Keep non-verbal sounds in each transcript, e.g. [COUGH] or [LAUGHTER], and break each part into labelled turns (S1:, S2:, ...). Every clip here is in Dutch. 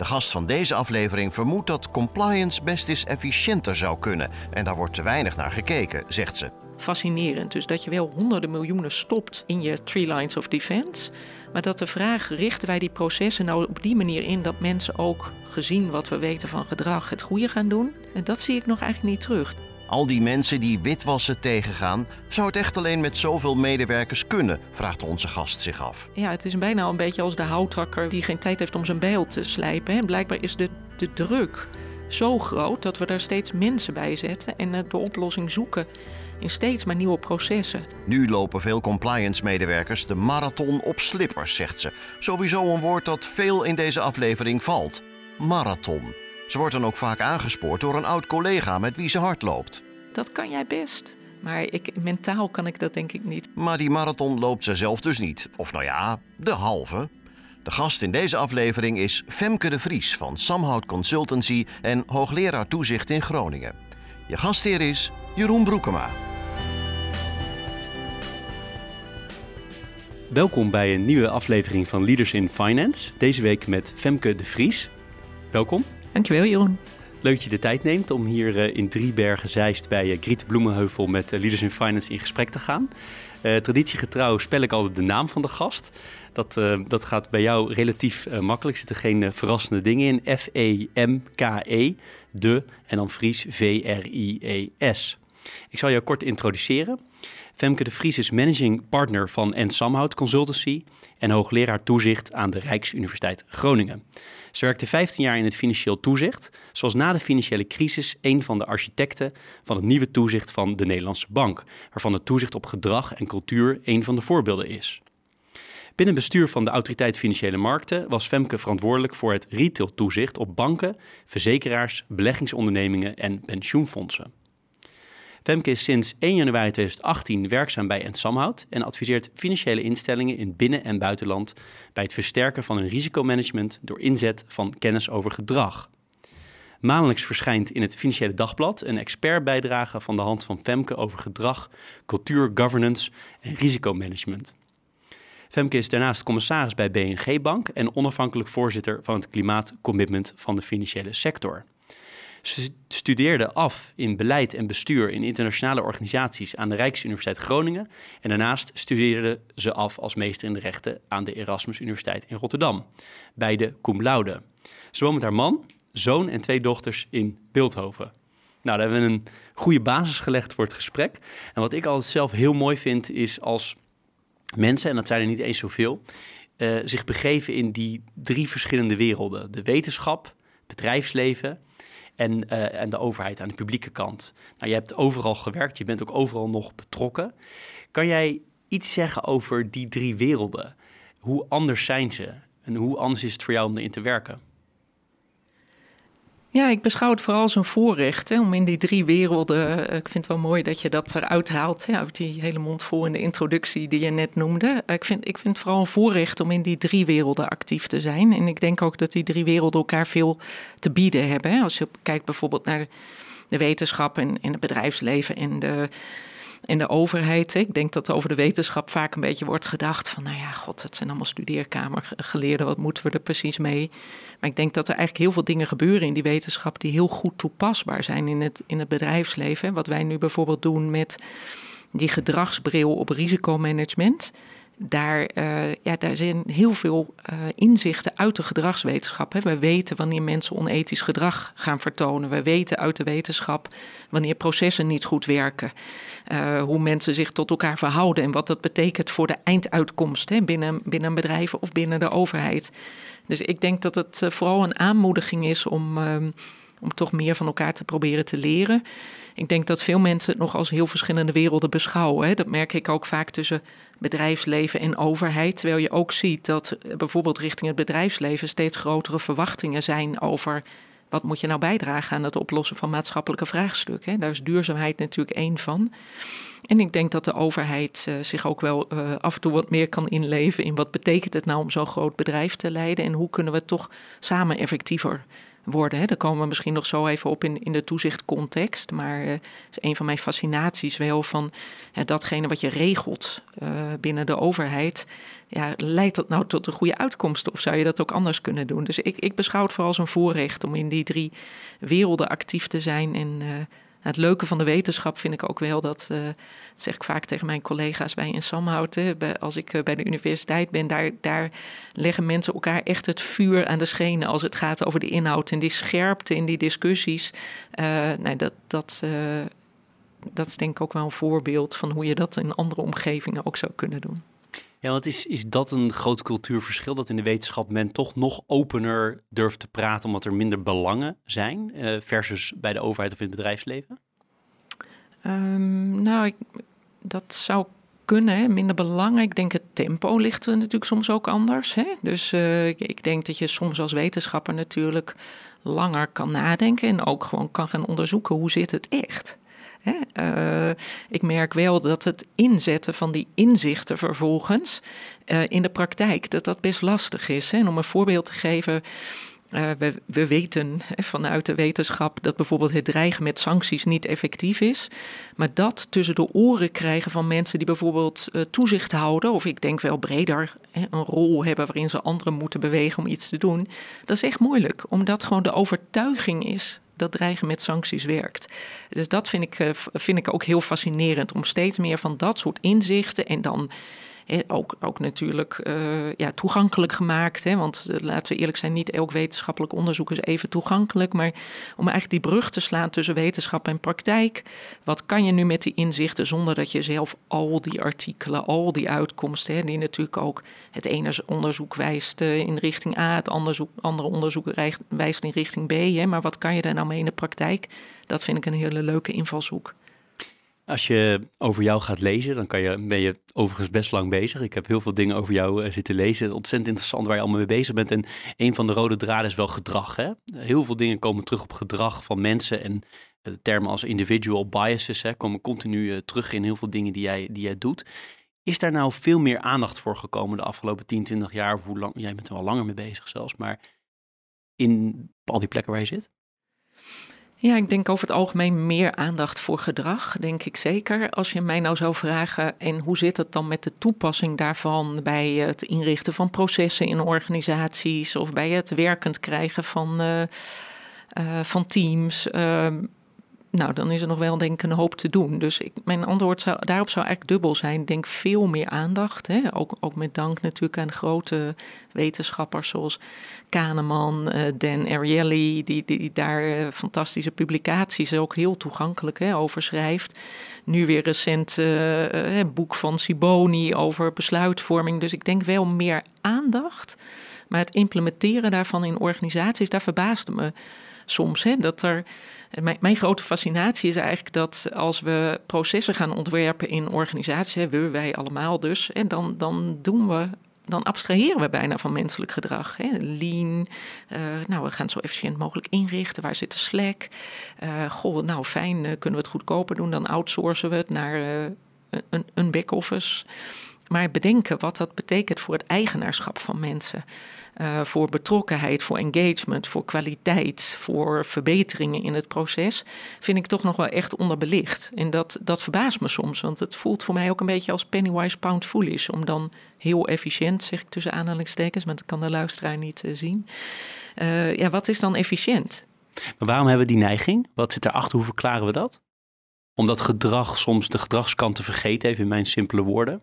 S1: De gast van deze aflevering vermoedt dat compliance best eens efficiënter zou kunnen. En daar wordt te weinig naar gekeken, zegt ze.
S2: Fascinerend. Dus dat je wel honderden miljoenen stopt in je three lines of defense. Maar dat de vraag, richten wij die processen nou op die manier in dat mensen ook, gezien wat we weten van gedrag, het goede gaan doen? En dat zie ik nog eigenlijk niet terug.
S1: Al die mensen die witwassen tegengaan, zou het echt alleen met zoveel medewerkers kunnen? vraagt onze gast zich af.
S2: Ja, het is bijna een beetje als de houthakker die geen tijd heeft om zijn bijl te slijpen. En blijkbaar is de, de druk zo groot dat we daar steeds mensen bij zetten en de oplossing zoeken in steeds maar nieuwe processen.
S1: Nu lopen veel compliance-medewerkers de marathon op slippers, zegt ze. Sowieso een woord dat veel in deze aflevering valt: marathon. Ze wordt dan ook vaak aangespoord door een oud collega met wie ze hard loopt.
S2: Dat kan jij best. Maar ik, mentaal kan ik dat denk ik niet.
S1: Maar die marathon loopt ze zelf dus niet. Of nou ja, de halve. De gast in deze aflevering is Femke de Vries van Samhout Consultancy en hoogleraar toezicht in Groningen. Je gastheer is Jeroen Broekema.
S3: Welkom bij een nieuwe aflevering van Leaders in Finance. Deze week met Femke de Vries. Welkom.
S2: Dankjewel, Jeroen.
S3: Leuk dat je de tijd neemt om hier uh, in Driebergen Zeist bij uh, Griet Bloemenheuvel met uh, Leaders in Finance in gesprek te gaan. traditiegetrouw spel ik altijd de naam van de gast. Dat, dat gaat bij jou relatief makkelijk. Er zitten geen verrassende dingen in. F-E-M-K-E, de en dan Vries V-R-I-E-S. Ik zal jou kort introduceren. Femke de Vries is managing partner van N. Samhout Consultancy en hoogleraar toezicht aan de Rijksuniversiteit Groningen. Ze werkte 15 jaar in het financieel toezicht, zoals na de financiële crisis een van de architecten van het nieuwe toezicht van de Nederlandse Bank, waarvan het toezicht op gedrag en cultuur een van de voorbeelden is. Binnen bestuur van de Autoriteit Financiële Markten was Femke verantwoordelijk voor het retail-toezicht op banken, verzekeraars, beleggingsondernemingen en pensioenfondsen. Femke is sinds 1 januari 2018 werkzaam bij Ensamhout en adviseert financiële instellingen in binnen- en buitenland bij het versterken van hun risicomanagement door inzet van kennis over gedrag. Maandelijks verschijnt in het Financiële Dagblad een expertbijdrage van de hand van Femke over gedrag, cultuur, governance en risicomanagement. Femke is daarnaast commissaris bij BNG Bank en onafhankelijk voorzitter van het klimaatcommitment van de financiële sector. Ze studeerde af in beleid en bestuur in internationale organisaties aan de Rijksuniversiteit Groningen. En daarnaast studeerde ze af als meester in de rechten aan de Erasmus Universiteit in Rotterdam. Beide cum laude. Ze woont met haar man, zoon en twee dochters in Beeldhoven. Nou, daar hebben we een goede basis gelegd voor het gesprek. En wat ik altijd zelf heel mooi vind, is als mensen, en dat zijn er niet eens zoveel, uh, zich begeven in die drie verschillende werelden: de wetenschap, bedrijfsleven en, uh, en de overheid aan de publieke kant. Nou, je hebt overal gewerkt, je bent ook overal nog betrokken. Kan jij iets zeggen over die drie werelden? Hoe anders zijn ze en hoe anders is het voor jou om erin te werken?
S2: Ja, ik beschouw het vooral als een voorrecht hè, om in die drie werelden. Eh, ik vind het wel mooi dat je dat eruit haalt. Hè, uit die hele mond vol in de introductie die je net noemde. Eh, ik vind, ik vind het vooral een voorrecht om in die drie werelden actief te zijn. En ik denk ook dat die drie werelden elkaar veel te bieden hebben. Hè. Als je kijkt bijvoorbeeld naar de wetenschap en, en het bedrijfsleven en de en de overheid. Ik denk dat over de wetenschap vaak een beetje wordt gedacht van, nou ja, god, dat zijn allemaal studeerkamergeleerden, wat moeten we er precies mee? Maar ik denk dat er eigenlijk heel veel dingen gebeuren in die wetenschap die heel goed toepasbaar zijn in het, in het bedrijfsleven. Wat wij nu bijvoorbeeld doen met die gedragsbril op risicomanagement daar, uh, ja, daar zijn heel veel uh, inzichten uit de gedragswetenschap. Hè. We weten wanneer mensen onethisch gedrag gaan vertonen. We weten uit de wetenschap wanneer processen niet goed werken. Uh, hoe mensen zich tot elkaar verhouden en wat dat betekent voor de einduitkomst hè, binnen, binnen bedrijven of binnen de overheid. Dus ik denk dat het vooral een aanmoediging is om, ehm, om toch meer van elkaar te proberen te leren. Ik denk dat veel mensen het nog als heel verschillende werelden beschouwen. Hè. Dat merk ik ook vaak tussen bedrijfsleven en overheid. Terwijl je ook ziet dat bijvoorbeeld richting het bedrijfsleven steeds grotere verwachtingen zijn over wat moet je nou bijdragen aan het oplossen van maatschappelijke vraagstukken? Daar is duurzaamheid natuurlijk één van. En ik denk dat de overheid uh, zich ook wel uh, af en toe wat meer kan inleven in wat betekent het nou om zo'n groot bedrijf te leiden en hoe kunnen we toch samen effectiever worden. Hè. Daar komen we misschien nog zo even op in, in de toezichtcontext. Maar uh, is een van mijn fascinaties wel van datgene wat je regelt binnen de overheid. Ja, leidt dat nou tot een goede uitkomst of zou je dat ook anders kunnen doen? Dus ik, ik beschouw het vooral als een voorrecht om in die drie werelden actief te zijn en het leuke van de wetenschap vind ik ook wel dat, uh, dat zeg ik vaak tegen mijn collega's bij in Samhouten, als ik uh, bij de universiteit ben, daar, daar leggen mensen elkaar echt het vuur aan de schenen als het gaat over de inhoud en die scherpte in die discussies. Nee, dat, dat, dat is denk ik ook wel een voorbeeld van hoe je dat in andere omgevingen ook zou kunnen doen.
S3: Ja, want is, is dat een groot cultuurverschil? Dat in de wetenschap men toch nog opener durft te praten omdat er minder belangen zijn, uh, versus bij de overheid of in het bedrijfsleven?
S2: Um, nou, ik, dat zou kunnen, minder belangen. Ik denk het tempo ligt er natuurlijk soms ook anders. Hè? Dus uh, ik, ik, denk dat je soms als wetenschapper natuurlijk langer kan nadenken en ook gewoon kan gaan onderzoeken hoe zit het echt. Uh, ik merk wel dat het inzetten van die inzichten vervolgens uh, in de praktijk, dat dat best lastig is. Hè? En om een voorbeeld te geven. Uh, we, we, weten hè, vanuit de wetenschap dat bijvoorbeeld het dreigen met sancties niet effectief is. Maar dat tussen de oren krijgen van mensen die bijvoorbeeld toezicht houden, of ik denk wel breder hè, een rol hebben waarin ze anderen moeten bewegen om iets te doen, dat is echt moeilijk, omdat gewoon de overtuiging is dat dreigen met sancties werkt. Dus dat vind ik, eh, vind ik ook heel fascinerend om steeds meer van dat soort inzichten en dan ook, ook natuurlijk uh, ja, toegankelijk gemaakt. Hè? Want uh, laten we eerlijk zijn, niet elk wetenschappelijk onderzoek is even toegankelijk. Maar om eigenlijk die brug te slaan tussen wetenschap en praktijk. Wat kan je nu met die inzichten zonder dat je zelf al die artikelen, al die uitkomsten, hè, die natuurlijk ook het ene onderzoek wijst uh, in richting A, het andere onderzoek wijst in richting B. Hè? Maar wat kan je daar nou mee in de praktijk? Dat vind ik een hele leuke invalshoek.
S3: Als je over jou gaat lezen, dan kan je, ben je overigens best lang bezig. Ik heb heel veel dingen over jou uh, zitten lezen. Ontzettend interessant waar je allemaal mee bezig bent. En een van de rode draden is wel gedrag. Hè? Heel veel dingen komen terug op gedrag van mensen. En de termen als individual biases hè, komen continu uh, terug in heel veel dingen die jij, die jij doet. Is daar nou veel meer aandacht voor gekomen de afgelopen 10, 20 jaar? Of hoe lang, jij bent er wel langer mee bezig zelfs. Maar in al die plekken waar je zit?
S2: Ja, ik denk over het algemeen meer aandacht voor gedrag, denk ik zeker. Als je mij nou zou vragen, en hoe zit het dan met de toepassing daarvan bij het inrichten van processen in organisaties of bij het werkend krijgen van, uh, uh, van teams? Uh, nou, dan is er nog wel denk ik een hoop te doen. Dus ik, mijn antwoord zou, daarop zou eigenlijk dubbel zijn. Denk veel meer aandacht. Hè? Ook, ook met dank natuurlijk aan grote wetenschappers zoals Kahneman, uh, Dan Ariely... Die, die daar uh, fantastische publicaties ook heel toegankelijk hè, over schrijft. Nu weer recent een boek van Siboni over besluitvorming. Dus ik denk wel meer aandacht. Maar het implementeren daarvan in organisaties, daar verbaasde me soms. Hè, dat er mijn, mijn, grote fascinatie is eigenlijk dat als we processen gaan ontwerpen in organisaties, we, wij allemaal dus, en dan, dan doen we dan abstraheren we bijna van menselijk gedrag. Hè. Lean, uh, nou, we gaan het zo efficiënt mogelijk inrichten. Waar zit de Slack? Uh, goh, nou fijn, uh, kunnen we het goedkoper doen? Dan outsourcen we het naar een, een back-office. Maar bedenken wat dat betekent voor het eigenaarschap van mensen. Uh, voor betrokkenheid, voor engagement, voor kwaliteit, voor verbeteringen in het proces, vind ik toch nog wel echt onderbelicht. En dat, dat verbaast me soms, want het voelt voor mij ook een beetje als pennywise pound foolish. Om dan heel efficiënt, zeg ik tussen aanhalingstekens, maar dat kan de luisteraar niet uh, zien. Uh, ja, wat is dan efficiënt?
S3: Maar waarom hebben we die neiging? Wat zit erachter? Hoe verklaren we dat? Omdat gedrag soms de gedragskant te vergeten, even in mijn simpele woorden.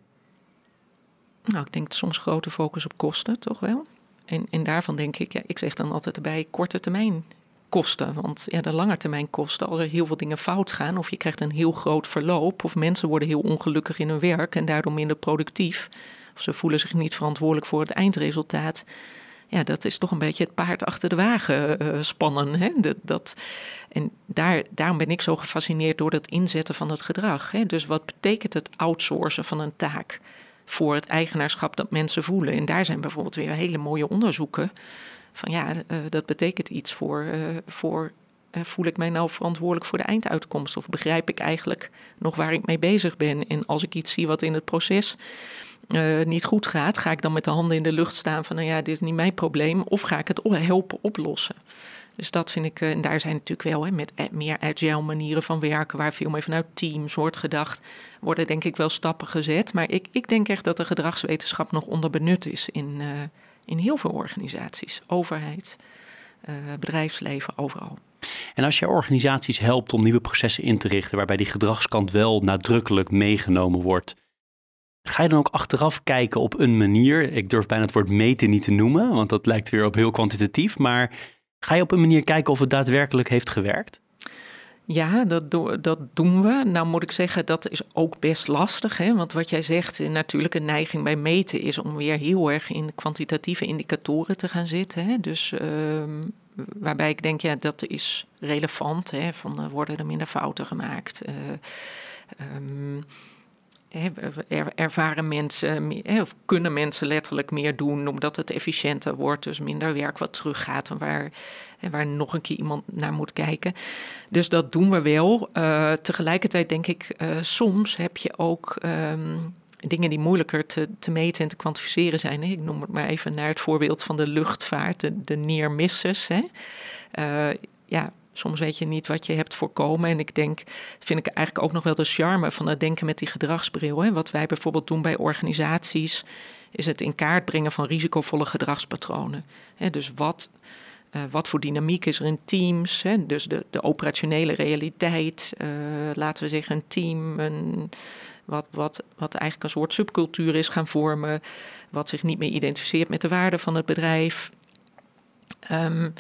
S2: Nou, ik denk soms grote focus op kosten, toch wel. En, en daarvan denk ik, ja, ik zeg dan altijd erbij korte termijn kosten. Want ja, de lange termijn kosten, als er heel veel dingen fout gaan, of je krijgt een heel groot verloop, of mensen worden heel ongelukkig in hun werk en daardoor minder productief, of ze voelen zich niet verantwoordelijk voor het eindresultaat. Ja, dat is toch een beetje het paard achter de wagen uh, spannen. Hè? Dat, dat, en daar, daarom ben ik zo gefascineerd door het inzetten van het gedrag. Hè? Dus wat betekent het outsourcen van een taak? Voor het eigenaarschap dat mensen voelen. En daar zijn bijvoorbeeld weer hele mooie onderzoeken Van ja, dat betekent iets voor, voor voel ik mij nou verantwoordelijk voor de einduitkomst? Of begrijp ik eigenlijk nog waar ik mee bezig ben? En als ik iets zie wat in het proces niet goed gaat, ga ik dan met de handen in de lucht staan van, nou ja, dit is niet mijn probleem, of ga ik het helpen oplossen? Dus dat vind ik, eh, en daar zijn natuurlijk wel hè, met meer agile manieren van werken, waar veel meer vanuit teams wordt gedacht, worden denk ik wel stappen gezet. Maar ik, ik denk echt dat de gedragswetenschap nog onderbenut is in, uh, in heel veel organisaties, overheid, bedrijfsleven, overal.
S3: En als je organisaties helpt om nieuwe processen in te richten, waarbij die gedragskant wel nadrukkelijk meegenomen wordt, Ga je dan ook achteraf kijken op een manier? Ik durf bijna het woord meten niet te noemen, want dat lijkt weer op heel kwantitatief. Maar ga je op een manier kijken of het daadwerkelijk heeft gewerkt?
S2: Ja, dat, dat doen we. Nou moet ik zeggen, dat is ook best lastig. Hè? Want wat jij zegt, natuurlijk een neiging bij meten is om weer heel erg in kwantitatieve indicatoren te gaan zitten. Hè? Dus uh, waarbij ik denk, ja, dat is relevant. Hè? Van uh, worden er minder fouten gemaakt? Uh, ervaren mensen, of kunnen mensen letterlijk meer doen omdat het efficiënter wordt, dus minder werk wat teruggaat en waar, waar nog een keer iemand naar moet kijken. Dus dat doen we wel. Uh, tegelijkertijd denk ik, uh, soms heb je ook um, dingen die moeilijker te, te, meten en te kwantificeren zijn. Ik noem het maar even naar het voorbeeld van de luchtvaart, de, de. Hè? Uh, ja, Soms weet je niet wat je hebt voorkomen. En ik denk, vind ik eigenlijk ook nog wel de charme van het denken met die gedragsbril. Hè. Wat wij bijvoorbeeld doen bij organisaties, is het in kaart brengen van risicovolle gedragspatronen. Hè, dus wat, uh, wat voor dynamiek is er in teams? Hè? Dus de, de operationele realiteit, uh, laten we zeggen, een team, een, wat, wat, wat eigenlijk een soort subcultuur is gaan vormen, wat zich niet meer identificeert met de waarde van het bedrijf. Um,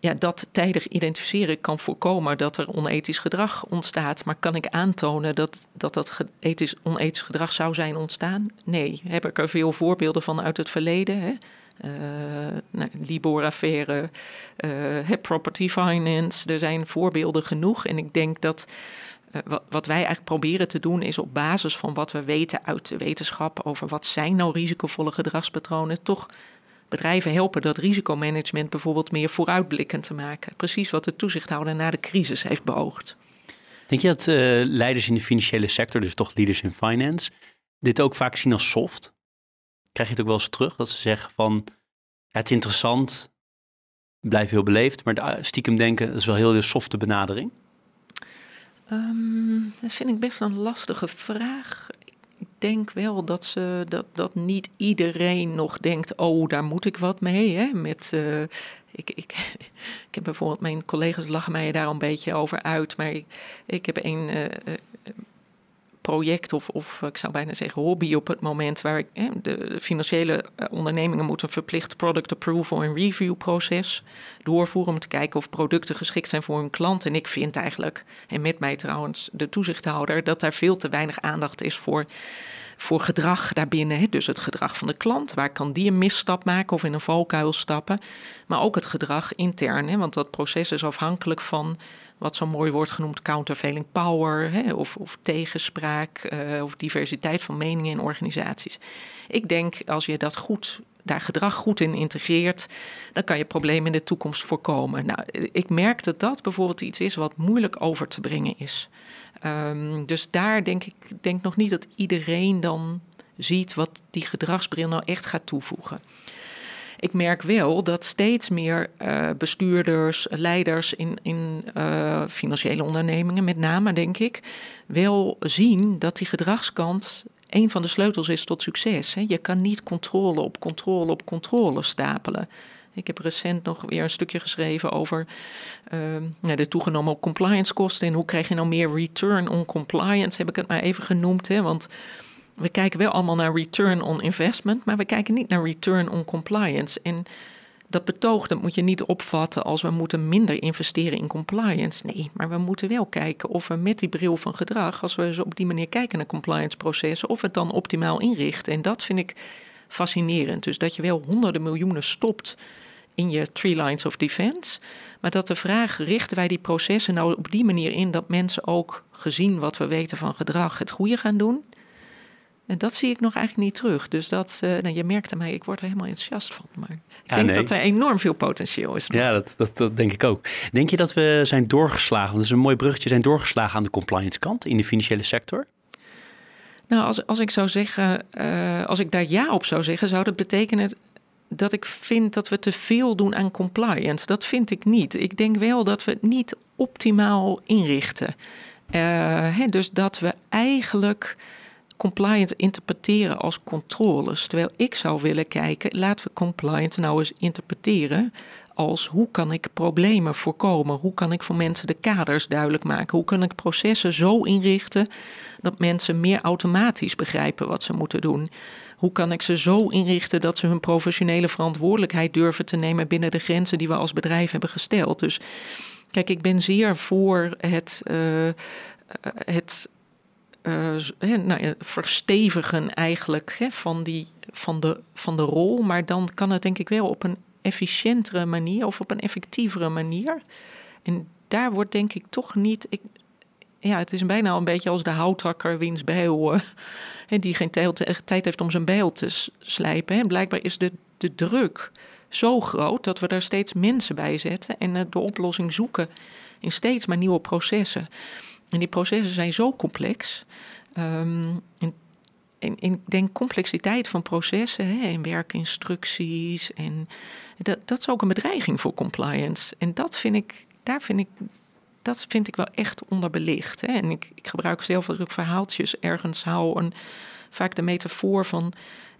S2: ja, dat tijdig identificeren kan voorkomen dat er onethisch gedrag ontstaat. Maar kan ik aantonen dat dat, dat ethisch, onethisch gedrag zou zijn ontstaan? Nee. Heb ik er veel voorbeelden van uit het verleden? Hè? Uh, nou, Libor-affaire, uh, property finance. Er zijn voorbeelden genoeg. En ik denk dat uh, wat, wat, wij eigenlijk proberen te doen is op basis van wat we weten uit de wetenschap over wat zijn nou risicovolle gedragspatronen, toch bedrijven helpen dat risicomanagement bijvoorbeeld meer vooruitblikkend te maken. Precies wat de toezichthouder na de crisis heeft beoogd.
S3: Denk je dat uh, leiders in de financiële sector, dus toch leaders in finance, dit ook vaak zien als soft? Krijg je het ook wel eens terug dat ze zeggen van het is interessant, blijf heel beleefd, maar stiekem denken dat is wel heel de softe benadering?
S2: Um, dat vind ik best een lastige vraag denk wel dat, ze, dat, dat niet iedereen nog denkt: oh, daar moet ik wat mee. Hè? Met, uh, ik, ik, [LAUGHS] ik heb bijvoorbeeld, mijn collega's lachen mij daar een beetje over uit, maar ik, ik heb een. Uh, project of, of ik zou bijna zeggen hobby op het moment waar ik, de financiële eh, ondernemingen moeten verplicht product approval en review proces doorvoeren om te kijken of producten geschikt zijn voor hun klant. En ik vind eigenlijk, en met mij trouwens de toezichthouder, dat daar veel te weinig aandacht is voor voor gedrag daarbinnen. Hè? Dus het gedrag van de klant. Waar kan die een misstap maken of in een valkuil stappen? Maar ook het gedrag intern. Hè? Want dat proces is afhankelijk van wat zo mooi wordt genoemd countervailing power hè, of, of tegenspraak uh, of diversiteit van meningen in organisaties. Ik denk als je dat goed, daar gedrag goed in integreert, dan kan je problemen in de toekomst voorkomen. Nou, ik merk dat dat bijvoorbeeld iets is wat moeilijk over te brengen is. Um, dus daar denk ik denk nog niet dat iedereen dan ziet wat die gedragsbril nou echt gaat toevoegen. Ik merk wel dat steeds meer uh, bestuurders, leiders in, in uh, financiële ondernemingen, met name denk ik, wel zien dat die gedragskant een van de sleutels is tot succes. Hè. Je kan niet controle op controle op controle stapelen. Ik heb recent nog weer een stukje geschreven over uh, de toegenomen compliance kosten en hoe krijg je nou meer return on compliance, heb ik het maar even genoemd. Hè, want we kijken wel allemaal naar return on investment, maar we kijken niet naar return on compliance. En dat betoog dat moet je niet opvatten als we moeten minder investeren in compliance. Nee, maar we moeten wel kijken of we met die bril van gedrag, als we zo op die manier kijken naar compliance processen, of we het dan optimaal inrichten. En dat vind ik fascinerend. Dus dat je wel honderden miljoenen stopt in je three lines of defense. Maar dat de vraag, richten wij die processen nou op die manier in dat mensen ook gezien wat we weten van gedrag het goede gaan doen? En dat zie ik nog eigenlijk niet terug. Dus dat, uh, nou, je merkt aan mij, ik word er helemaal enthousiast van. Maar ik
S3: Ja,
S2: denk
S3: nee.
S2: dat er enorm veel potentieel is.
S3: Ja, dat, dat, dat denk ik ook. Denk je dat we zijn doorgeslagen, want dat is een mooi bruggetje, zijn doorgeslagen aan de compliance kant in de financiële sector?
S2: Nou, als, als ik zou zeggen, eh, als ik daar ja op zou zeggen, zou dat betekenen dat ik vind dat we te veel doen aan compliance. Dat vind ik niet. Ik denk wel dat we het niet optimaal inrichten. Eh, hè, dus dat we eigenlijk compliance interpreteren als controles. Terwijl ik zou willen kijken, laten we compliance nou eens interpreteren als hoe kan ik problemen voorkomen? Hoe kan ik voor mensen de kaders duidelijk maken? Hoe kan ik processen zo inrichten dat mensen meer automatisch begrijpen wat ze moeten doen? Hoe kan ik ze zo inrichten dat ze hun professionele verantwoordelijkheid durven te nemen binnen de grenzen die we als bedrijf hebben gesteld? Dus kijk, ik ben zeer voor het, uh, het uh, nou verstevigen eigenlijk hè, van, die, van, de, van de rol. Maar dan kan het denk ik wel op een efficiëntere manier of op een effectievere manier. En daar wordt denk ik toch niet. Ik, ja, het is bijna een beetje als de houthakker wiens bijl. Uh, die geen tijd heeft om zijn bijl te slijpen. En blijkbaar is de, de druk zo groot dat we daar steeds mensen bij zetten en de oplossing zoeken in steeds maar nieuwe processen. En die processen zijn zo complex. Um, en, en, en, ik denk complexiteit van processen hè, en werkinstructies. En dat, dat is ook een bedreiging voor compliance. En dat vind ik, daar vind ik, dat vind ik wel echt onderbelicht. Hè. En ik, ik gebruik zelf als ik verhaaltjes ergens hou een, vaak de metafoor van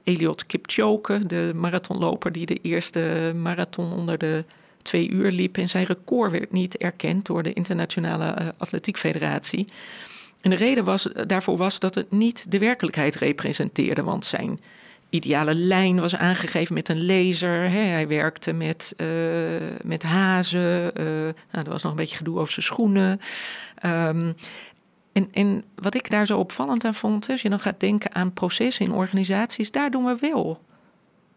S2: Eliot Kipchoge, de marathonloper die de eerste marathon onder de twee uur liep en zijn record werd niet erkend door de Internationale uh, Atletiek Federatie. En de reden was, daarvoor was dat het niet de werkelijkheid representeerde, want zijn ideale lijn was aangegeven met een laser. Hè. Hij werkte met, uh, met hazen. Uh, er was nog een beetje gedoe over zijn schoenen. Um, en, en wat ik daar zo opvallend aan vond, als je dan gaat denken aan processen in organisaties, daar doen we wel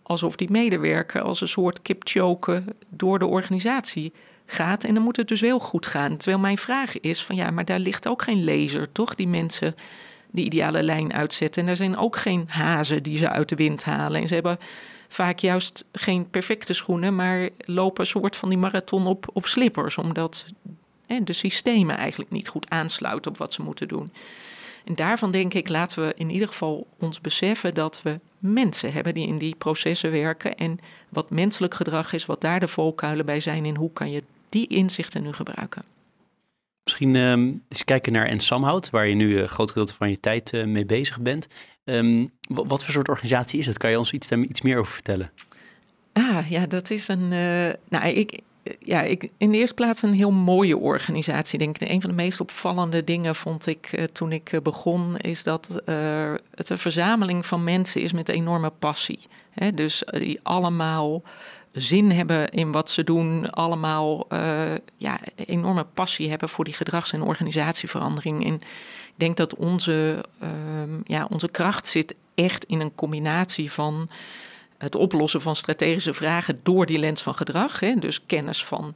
S2: alsof die medewerker als een soort kipchoken door de organisatie gaat. En dan moet het dus wel goed gaan. Terwijl mijn vraag is van ja, maar daar ligt ook geen laser, toch? Die mensen die ideale lijn uitzetten. En er zijn ook geen hazen die ze uit de wind halen. En ze hebben vaak juist geen perfecte schoenen, maar lopen een soort van die marathon op, op slippers. Omdat hè, de systemen eigenlijk niet goed aansluiten op wat ze moeten doen. En daarvan denk ik, laten we in ieder geval ons beseffen dat we mensen hebben die in die processen werken. En wat menselijk gedrag is, wat daar de valkuilen bij zijn en hoe kan je die inzichten nu gebruiken.
S3: Misschien um, eens kijken naar Ensamhout, waar je nu een groot gedeelte van je tijd uh, mee bezig bent. Um, wat voor soort organisatie is het? Kan je ons iets, daar iets meer over vertellen?
S2: Ah, ja, dat is een. Uh, nou, ik, ja, ik, in de eerste plaats een heel mooie organisatie. Denk ik. Een van de meest opvallende dingen vond ik uh, toen ik uh, begon, is dat uh, het een verzameling van mensen is met enorme passie. Hè? Dus die allemaal zin hebben in wat ze doen, allemaal ja, enorme passie hebben voor die gedrags- en organisatieverandering. En ik denk dat onze, ja, onze kracht zit echt in een combinatie van het oplossen van strategische vragen door die lens van gedrag. Hè? Dus kennis van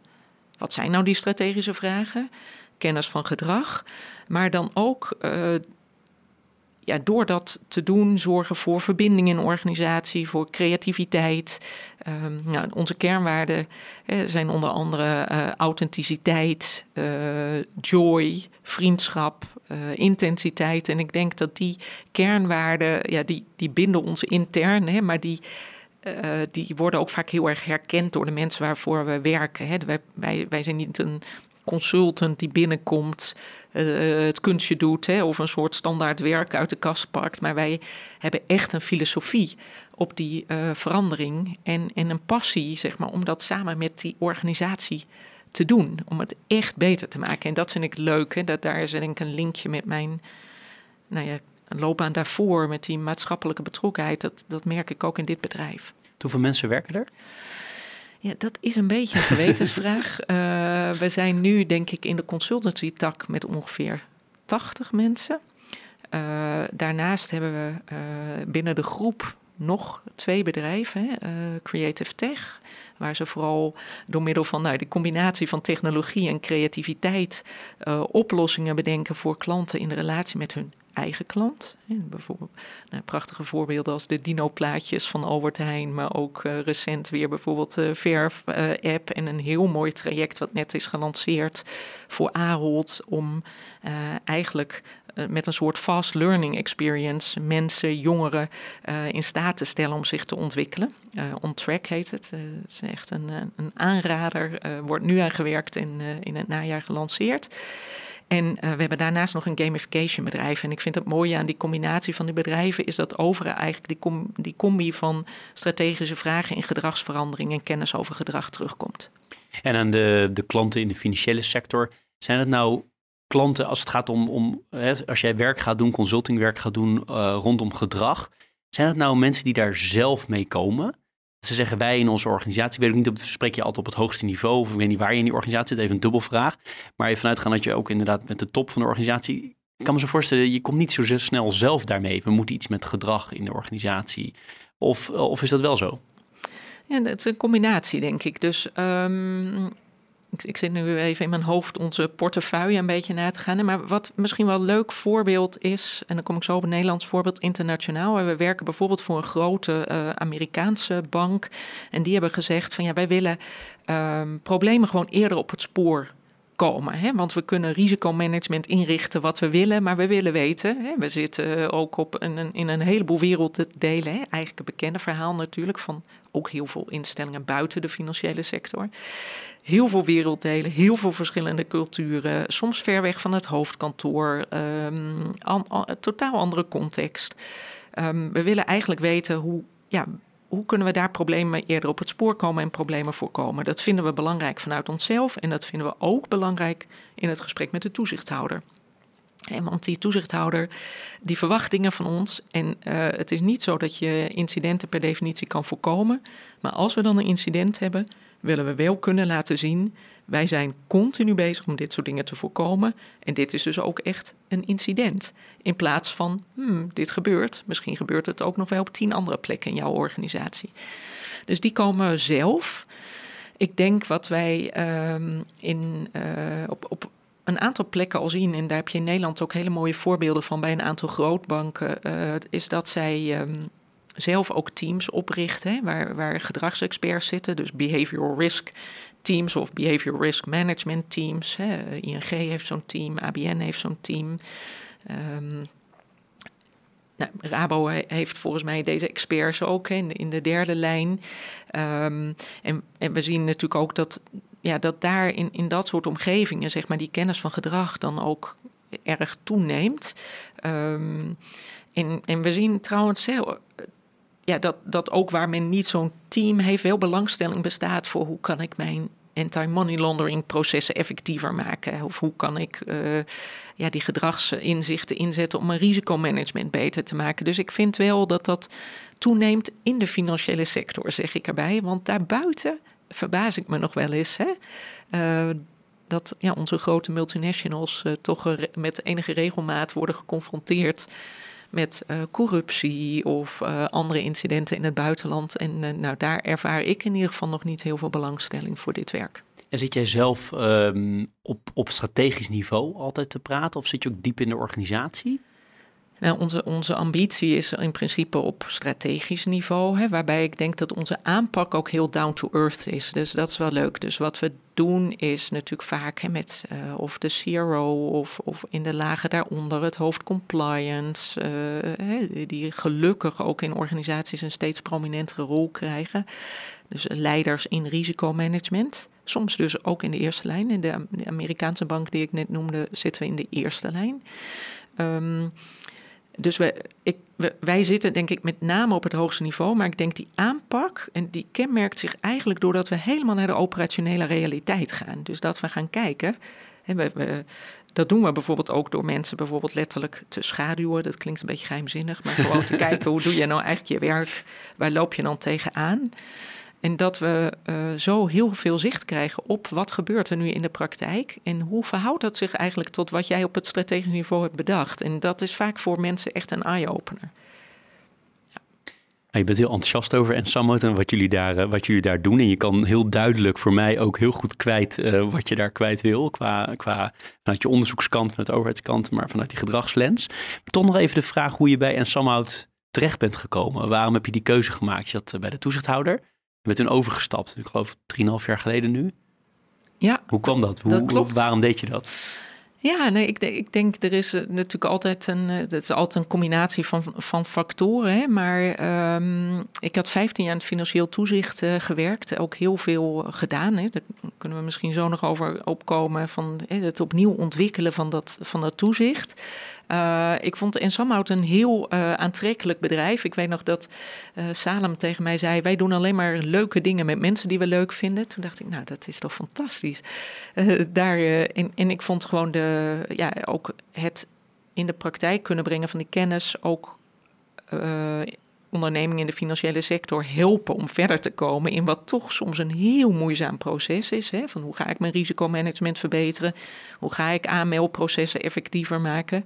S2: wat zijn nou die strategische vragen, kennis van gedrag, maar dan ook uh, ja, door dat te doen zorgen voor verbinding in organisatie, voor creativiteit. Nou, onze kernwaarden hè, zijn onder andere uh, authenticiteit, uh, joy, vriendschap, intensiteit. En ik denk dat die kernwaarden, ja, die, die binden ons intern, hè, maar die, uh, die worden ook vaak heel erg herkend door de mensen waarvoor we werken. Hè. Wij, wij, zijn niet een consultant die binnenkomt, uh, het kunstje doet hè, of een soort standaard werk uit de kast pakt. Maar wij hebben echt een filosofie op die uh, verandering en, en een passie, zeg maar, om dat samen met die organisatie te doen. Om het echt beter te maken. En dat vind ik leuk. Hè. Dat, daar is denk ik een linkje met mijn nou ja, loopbaan daarvoor, met die maatschappelijke betrokkenheid. Dat, dat merk ik ook in dit bedrijf.
S3: Hoeveel mensen werken er?
S2: Ja, dat is een beetje een gewetensvraag. uh, [LAUGHS] we zijn nu, denk ik, in de consultancy-tak met ongeveer 80 mensen. Uh, daarnaast hebben we uh, binnen de groep nog twee bedrijven, uh, Creative Tech, waar ze vooral door middel van nou, de combinatie van technologie en creativiteit oplossingen bedenken voor klanten in de relatie met hun eigen klant. Bijvoorbeeld nou, prachtige voorbeelden als de Dino-plaatjes van Albert Heijn, maar ook uh, recent weer bijvoorbeeld de Verf-app en een heel mooi traject wat net is gelanceerd voor Ahold om uh, eigenlijk uh, met een soort fast learning experience mensen, jongeren in staat te stellen om zich te ontwikkelen. On Track heet het. Het is echt een, een aanrader. wordt nu aan gewerkt en in het najaar gelanceerd. En uh, we hebben daarnaast nog een gamification bedrijf. En ik vind het mooie aan die combinatie van die bedrijven is dat overal eigenlijk die, com die combi van strategische vragen in gedragsverandering en kennis over gedrag terugkomt.
S3: En aan de, de klanten in de financiële sector, zijn het nou klanten als het gaat om, om hè, als jij werk gaat doen, consultingwerk gaat doen uh, rondom gedrag, zijn het nou mensen die daar zelf mee komen? Ze zeggen wij in onze organisatie, weet ik niet, of spreek je altijd op het hoogste niveau, of ik weet niet waar je in die organisatie zit, even een dubbelvraag. Maar even vanuit gaan dat je ook inderdaad met de top van de organisatie, ik kan me zo voorstellen, je komt niet zo snel zelf daarmee. We moeten iets met gedrag in de organisatie. Of, of is dat wel zo?
S2: Ja, het is een combinatie, denk ik. Dus um, ik, zit nu even in mijn hoofd onze portefeuille een beetje na te gaan. Maar wat misschien wel een leuk voorbeeld is, en dan kom ik zo op een Nederlands voorbeeld, internationaal. We werken bijvoorbeeld voor een grote uh, Amerikaanse bank. En die hebben gezegd van ja, wij willen um, problemen gewoon eerder op het spoor komen. Hè? Want we kunnen risicomanagement inrichten wat we willen, maar we willen weten. Hè? We zitten ook op een, in een heleboel werelddelen. Hè? Eigenlijk een bekende verhaal natuurlijk van ook heel veel instellingen buiten de financiële sector. Heel veel werelddelen, heel veel verschillende culturen, soms ver weg van het hoofdkantoor, an, an, totaal andere context. Um, we willen eigenlijk weten hoe, ja, hoe kunnen we daar problemen eerder op het spoor komen en problemen voorkomen. Dat vinden we belangrijk vanuit onszelf en dat vinden we ook belangrijk in het gesprek met de toezichthouder. want die toezichthouder die verwacht dingen van ons. En uh, het is niet zo dat je incidenten per definitie kan voorkomen. Maar als we dan een incident hebben, willen we wel kunnen laten zien. Wij zijn continu bezig om dit soort dingen te voorkomen. En dit is dus ook echt een incident. In plaats van, hmm, dit gebeurt. Misschien gebeurt het ook nog wel op tien andere plekken in jouw organisatie. Dus die komen zelf. Ik denk wat wij um, in, uh, op, op een aantal plekken al zien, en daar heb je in Nederland ook hele mooie voorbeelden van bij een aantal grootbanken, uh, is dat zij. Um, zelf ook teams oprichten hè, waar, waar gedragsexperts zitten, dus behavioral risk teams of behavioral risk management teams. Hè. ING heeft zo'n team, ABN heeft zo'n team. Um, nou, Rabo heeft volgens mij deze experts ook in, de, in de derde lijn. Um, en, en we zien natuurlijk ook dat, ja, dat daar in, in dat soort omgevingen, zeg maar, die kennis van gedrag dan ook erg toeneemt. Um, en, en we zien trouwens ja, dat, dat ook waar men niet zo'n team heeft, wel belangstelling bestaat voor hoe kan ik mijn anti-money laundering processen effectiever maken? Of hoe kan ik uh, ja, die gedragsinzichten inzetten om mijn risicomanagement beter te maken? Dus ik vind wel dat dat toeneemt in de financiële sector, zeg ik erbij. Want daarbuiten verbaas ik me nog wel eens. Hè? Uh, dat ja, onze grote multinationals uh, toch met enige regelmaat worden geconfronteerd met uh, corruptie of uh, andere incidenten in het buitenland. En uh, nou, daar ervaar ik in ieder geval nog niet heel veel belangstelling voor dit werk.
S3: En zit jij zelf um, op, op strategisch niveau altijd te praten of zit je ook diep in de organisatie?
S2: Nou, onze, onze ambitie is in principe op strategisch niveau, hè, waarbij ik denk dat onze aanpak ook heel down to earth is. Dus dat is wel leuk. Dus wat we doen is natuurlijk vaak hè, met uh, of de CRO of, of in de lagen daaronder het hoofd compliance, uh, die gelukkig ook in organisaties een steeds prominentere rol krijgen. Dus leiders in risicomanagement. Soms dus ook in de eerste lijn. In de, Amerikaanse bank die ik net noemde, zitten we in de eerste lijn. Um, dus we, ik, wij zitten denk ik met name op het hoogste niveau, maar ik denk die aanpak, en die kenmerkt zich eigenlijk doordat we helemaal naar de operationele realiteit gaan. Dus dat we gaan kijken. Hè, we, we, dat doen we bijvoorbeeld ook door mensen bijvoorbeeld letterlijk te schaduwen. Dat klinkt een beetje geheimzinnig, maar gewoon te [LAUGHS] kijken hoe doe je nou eigenlijk je werk? Waar loop je dan tegenaan? En dat we uh, zo heel veel zicht krijgen op wat gebeurt er nu in de praktijk en hoe verhoudt dat zich eigenlijk tot wat jij op het strategisch niveau hebt bedacht. En dat is vaak voor mensen echt een eye-opener.
S3: Ja. je bent heel enthousiast over Ensamot en wat jullie, daar, eh, wat jullie daar doen. En je kan heel duidelijk voor mij ook heel goed kwijt uh, wat je daar kwijt wil. Qua, qua vanuit je onderzoekskant, vanuit de overheidskant, maar vanuit die gedragslens. Maar toch nog even de vraag hoe je bij Ensamhout terecht bent gekomen. Waarom heb je die keuze gemaakt? Je zat bij de toezichthouder. Bent toen overgestapt, ik geloof 3,5 jaar geleden nu.
S2: Ja,
S3: hoe kwam dat? Hoe,
S2: dat klopt.
S3: Waarom deed je dat?
S2: Ja, nee, ik, ik denk er is eh, natuurlijk altijd een, het eh, is altijd een combinatie van, van factoren. Hè? Maar um, ik had 15 jaar in het financieel toezicht uh, gewerkt, ook heel veel gedaan. Hè? Daar kunnen we misschien zo nog over opkomen van hè, het opnieuw ontwikkelen van dat, van dat toezicht. Uh, ik vond Ensamhout een heel uh, aantrekkelijk bedrijf. Ik weet nog dat uh, Salem tegen mij zei: Wij doen alleen maar leuke dingen met mensen die we leuk vinden. Toen dacht ik: Nou, dat is toch fantastisch. daar, en, en ik vond gewoon de, ja, ook het in de praktijk kunnen brengen van die kennis ook ondernemingen in de financiële sector helpen om verder te komen in wat toch soms een heel moeizaam proces is. Hè? Van hoe ga ik mijn risicomanagement verbeteren? Hoe ga ik aanmeldprocessen effectiever maken?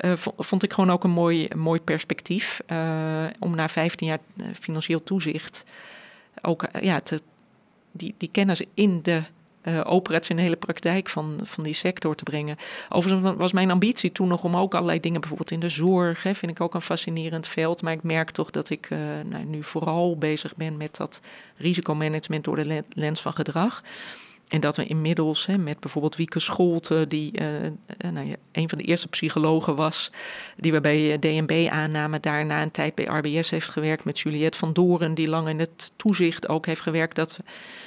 S2: Uh, vond ik gewoon ook een mooi, mooi perspectief uh, om na 15 jaar eh, financieel toezicht ook ja, die, die kennis in de uh, operationele praktijk van, van die sector te brengen. Overigens was mijn ambitie toen nog om ook allerlei dingen, bijvoorbeeld in de zorg, hè, vind ik ook een fascinerend veld. Maar ik merk toch dat ik uh, nou, nu vooral bezig ben met dat risicomanagement door de lens van gedrag. En dat we inmiddels hè, met bijvoorbeeld Wieke Scholte, die uh, nou ja, een van de eerste psychologen was, die we bij DNB aannamen, daarna een tijd bij RBS heeft gewerkt, met Juliette van Doren, die lang in het toezicht ook heeft gewerkt. Dat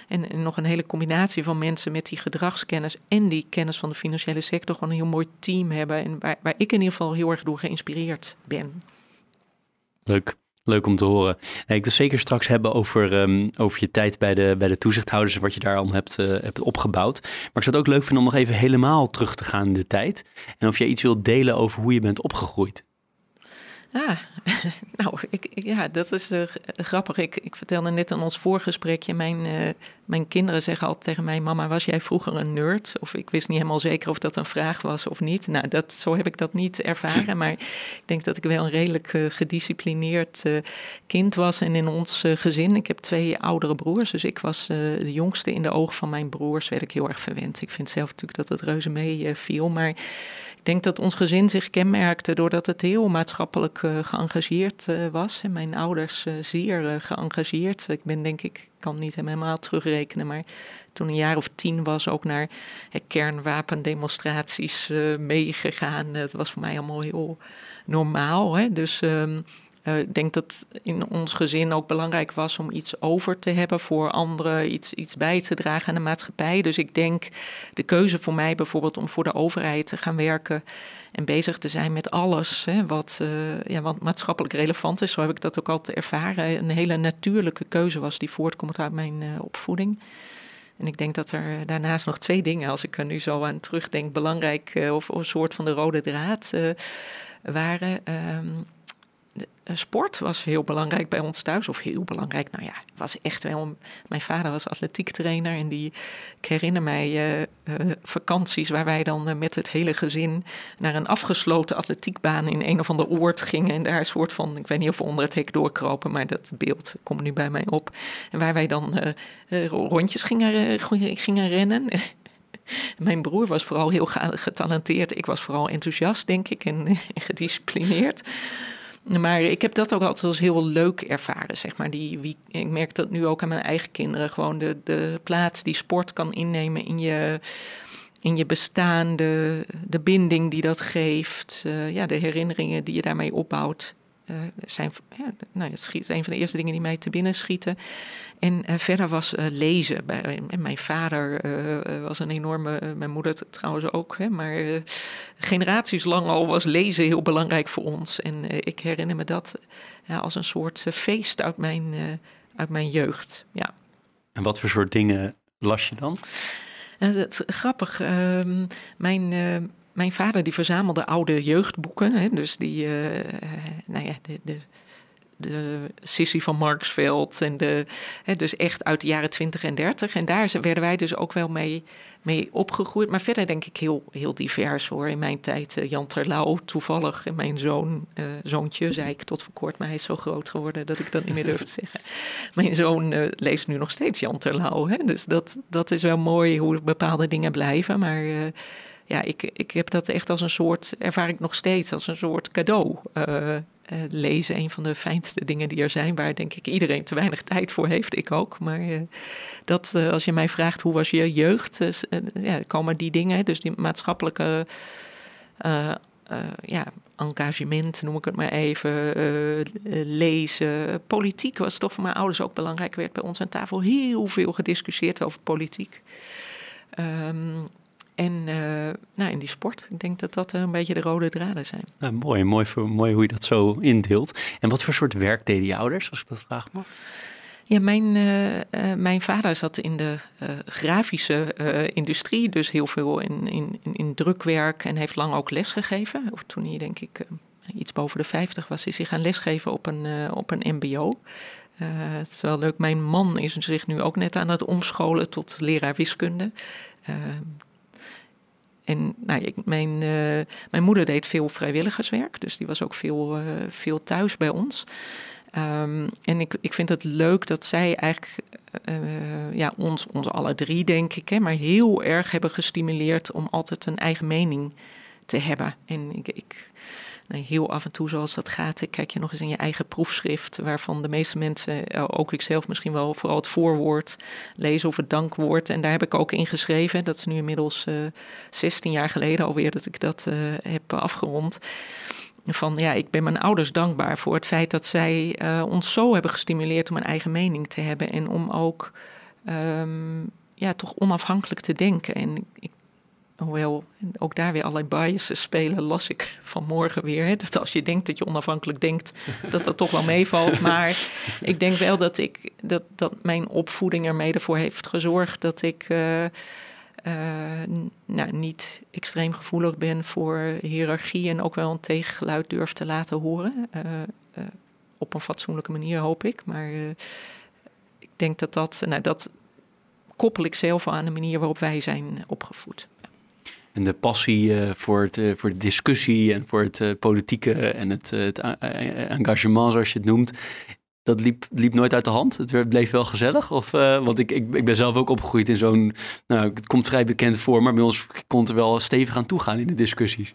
S2: en, en, nog een hele combinatie van mensen met die gedragskennis en die kennis van de financiële sector gewoon een heel mooi team hebben. En waar, waar ik in ieder geval heel erg door geïnspireerd ben.
S3: Leuk. Leuk om te horen. Ik wil zeker straks hebben over, um, over je tijd bij de, bij de toezichthouders wat je daar al hebt, uh, hebt opgebouwd. Maar ik zou het ook leuk vinden om nog even helemaal terug te gaan in de tijd. En of jij iets wilt delen over hoe je bent opgegroeid.
S2: Ah, [LAUGHS] nou, ik, ja, dat is uh, grappig. Ik, ik vertelde net in ons voorgesprekje, mijn, uh, mijn kinderen zeggen altijd tegen mij... mama, was jij vroeger een nerd? Of ik wist niet helemaal zeker of dat een vraag was of niet. Nou, dat, zo heb ik dat niet ervaren. Maar ik denk dat ik wel een redelijk uh, gedisciplineerd kind was. En in ons gezin, ik heb twee oudere broers... dus ik was de jongste in de ogen van mijn broers, werd ik heel erg verwend. Ik vind zelf natuurlijk dat het reuze mee viel, maar ik denk dat ons gezin zich kenmerkte doordat het heel maatschappelijk uh, geëngageerd uh, was. En mijn ouders uh, zeer geëngageerd. Ik ben denk ik, kan niet helemaal terugrekenen, maar toen een jaar of tien was ook naar kernwapendemonstraties meegegaan. Het was voor mij allemaal heel normaal. Hè? Dus um, uh, ik denk dat in ons gezin ook belangrijk was om iets over te hebben voor anderen, iets, iets bij te dragen aan de maatschappij. Dus ik denk de keuze voor mij bijvoorbeeld om voor de overheid te gaan werken en bezig te zijn met alles hè, wat, uh, ja, wat maatschappelijk relevant is. Zo heb ik dat ook altijd ervaren. Een hele natuurlijke keuze was die voortkomt uit mijn uh, opvoeding. En ik denk dat er daarnaast nog twee dingen, als ik er nu zo aan terugdenk, belangrijk of, of, een soort van de rode draad waren. Um, eh, sport was heel belangrijk bij ons thuis. Of heel belangrijk, nou ja, was echt wel... Mijn vader was atletiektrainer en die... Ik herinner mij uh, uh, vakanties waar wij dan met het hele gezin... naar een afgesloten atletiekbaan in een of ander oord gingen. En daar een soort van, ik weet niet of we onder het hek doorkropen... maar dat beeld komt nu bij mij op. En waar wij dan rondjes gingen, gingen rennen... [LAUGHS] Mijn broer was vooral heel getalenteerd. Ik was vooral enthousiast, denk ik, en [LAUGHS] gedisciplineerd. Maar ik heb dat ook altijd als heel leuk ervaren, zeg maar. Die, ik merk dat nu ook aan mijn eigen kinderen. Gewoon de, de plaats die sport kan innemen in je, in je bestaan. De, binding die dat geeft. Uh, ja, de herinneringen die je daarmee opbouwt. Uh, zijn, ja, nou, het is een van de eerste dingen die mij te binnen schieten. En uh, verder was uh, lezen. Bij, mijn vader was een enorme, mijn moeder trouwens ook, hè, maar generaties lang al was lezen heel belangrijk voor ons. En ik herinner me dat ja, als een soort feest uit mijn, uit mijn jeugd. Ja.
S3: En wat voor soort dingen las je dan?
S2: dat is grappig. Ehm, mijn mijn vader die verzamelde oude jeugdboeken. Hè, dus die, uh, nou ja, de, de de Sissy van Marksveld. En de, hè, dus echt uit de jaren 20 en 30. En daar werden wij dus ook wel mee, mee opgegroeid. Maar verder denk ik heel, heel divers hoor. In mijn tijd uh, Jan Terlouw toevallig. En mijn zoon, zoontje, zei ik tot voor kort. Maar hij is zo groot geworden dat ik dat niet meer durf te zeggen. [LAUGHS] Mijn zoon uh, leest nu nog steeds Jan Terlouw. Hè? Dus dat, dat is wel mooi hoe bepaalde dingen blijven. Maar ja, ik, ik heb dat echt als een soort, ervaar ik nog steeds als een soort cadeau. Uh, uh, lezen, een van de fijnste dingen die er zijn, waar denk ik iedereen te weinig tijd voor heeft, ik ook. Maar uh, dat, als je mij vraagt hoe was je jeugd, ja, komen die dingen, dus die maatschappelijke ja, engagement, noem ik het maar even, lezen. Politiek was toch voor mijn ouders ook belangrijk, werd bij ons aan tafel heel veel gediscussieerd over politiek. Um, en uh, nou, in die sport, ik denk dat dat een beetje de rode draden zijn.
S3: Nou, mooi, mooi, mooi hoe je dat zo indeelt. En wat voor soort werk deden je ouders, als ik dat vraag mag?
S2: Ja, mijn, uh, uh, mijn vader zat in de grafische industrie, dus heel veel in, in, in, drukwerk en heeft lang ook lesgegeven. Of toen hij denk ik iets boven de 50 was, is hij gaan lesgeven op een, op een mbo. het is wel leuk, mijn man is zich nu ook net aan het omscholen tot leraar wiskunde. En nou, ik, mijn, uh, mijn moeder deed veel vrijwilligerswerk, dus die was ook veel, uh, veel thuis bij ons. Um, en ik, ik vind het leuk dat zij eigenlijk uh, ja, ons, ons alle drie, denk ik, hè, maar heel erg hebben gestimuleerd om altijd een eigen mening te hebben. En ik, ik heel af en toe, zoals dat gaat, kijk je nog eens in je eigen proefschrift, waarvan de meeste mensen, eh, ook ik zelf misschien wel, vooral het voorwoord lezen of het dankwoord. En daar heb ik ook in geschreven. Dat is nu inmiddels uh, eh, 16 jaar geleden alweer dat ik dat uh, heb afgerond. Van ja, ik ben mijn ouders dankbaar voor het feit dat zij ons zo hebben gestimuleerd om een eigen mening te hebben en om ook um, ja, toch onafhankelijk te denken. En ik hoewel ook daar weer allerlei biases spelen, las ik vanmorgen weer. Dat als je denkt dat je onafhankelijk denkt, dat dat toch wel meevalt. Maar ik denk wel dat, ik, dat, dat mijn opvoeding er mede voor heeft gezorgd dat ik uh, uh, nou, niet extreem gevoelig ben voor hiërarchie en ook wel een tegengeluid durf te laten horen. Uh, op een fatsoenlijke manier, hoop ik. Maar ik denk dat dat, nou, dat koppel ik zelf aan de manier waarop wij zijn opgevoed.
S3: En de passie uh, voor, het, uh, voor de discussie en voor het uh, politieke en het, het engagement, zoals je het noemt, dat liep, liep nooit uit de hand. Het bleef wel gezellig. Of, want ik, ik, ik ben zelf ook opgegroeid in zo'n. Nou, het komt vrij bekend voor, maar bij ons kon het er wel stevig aan toegaan in de discussies.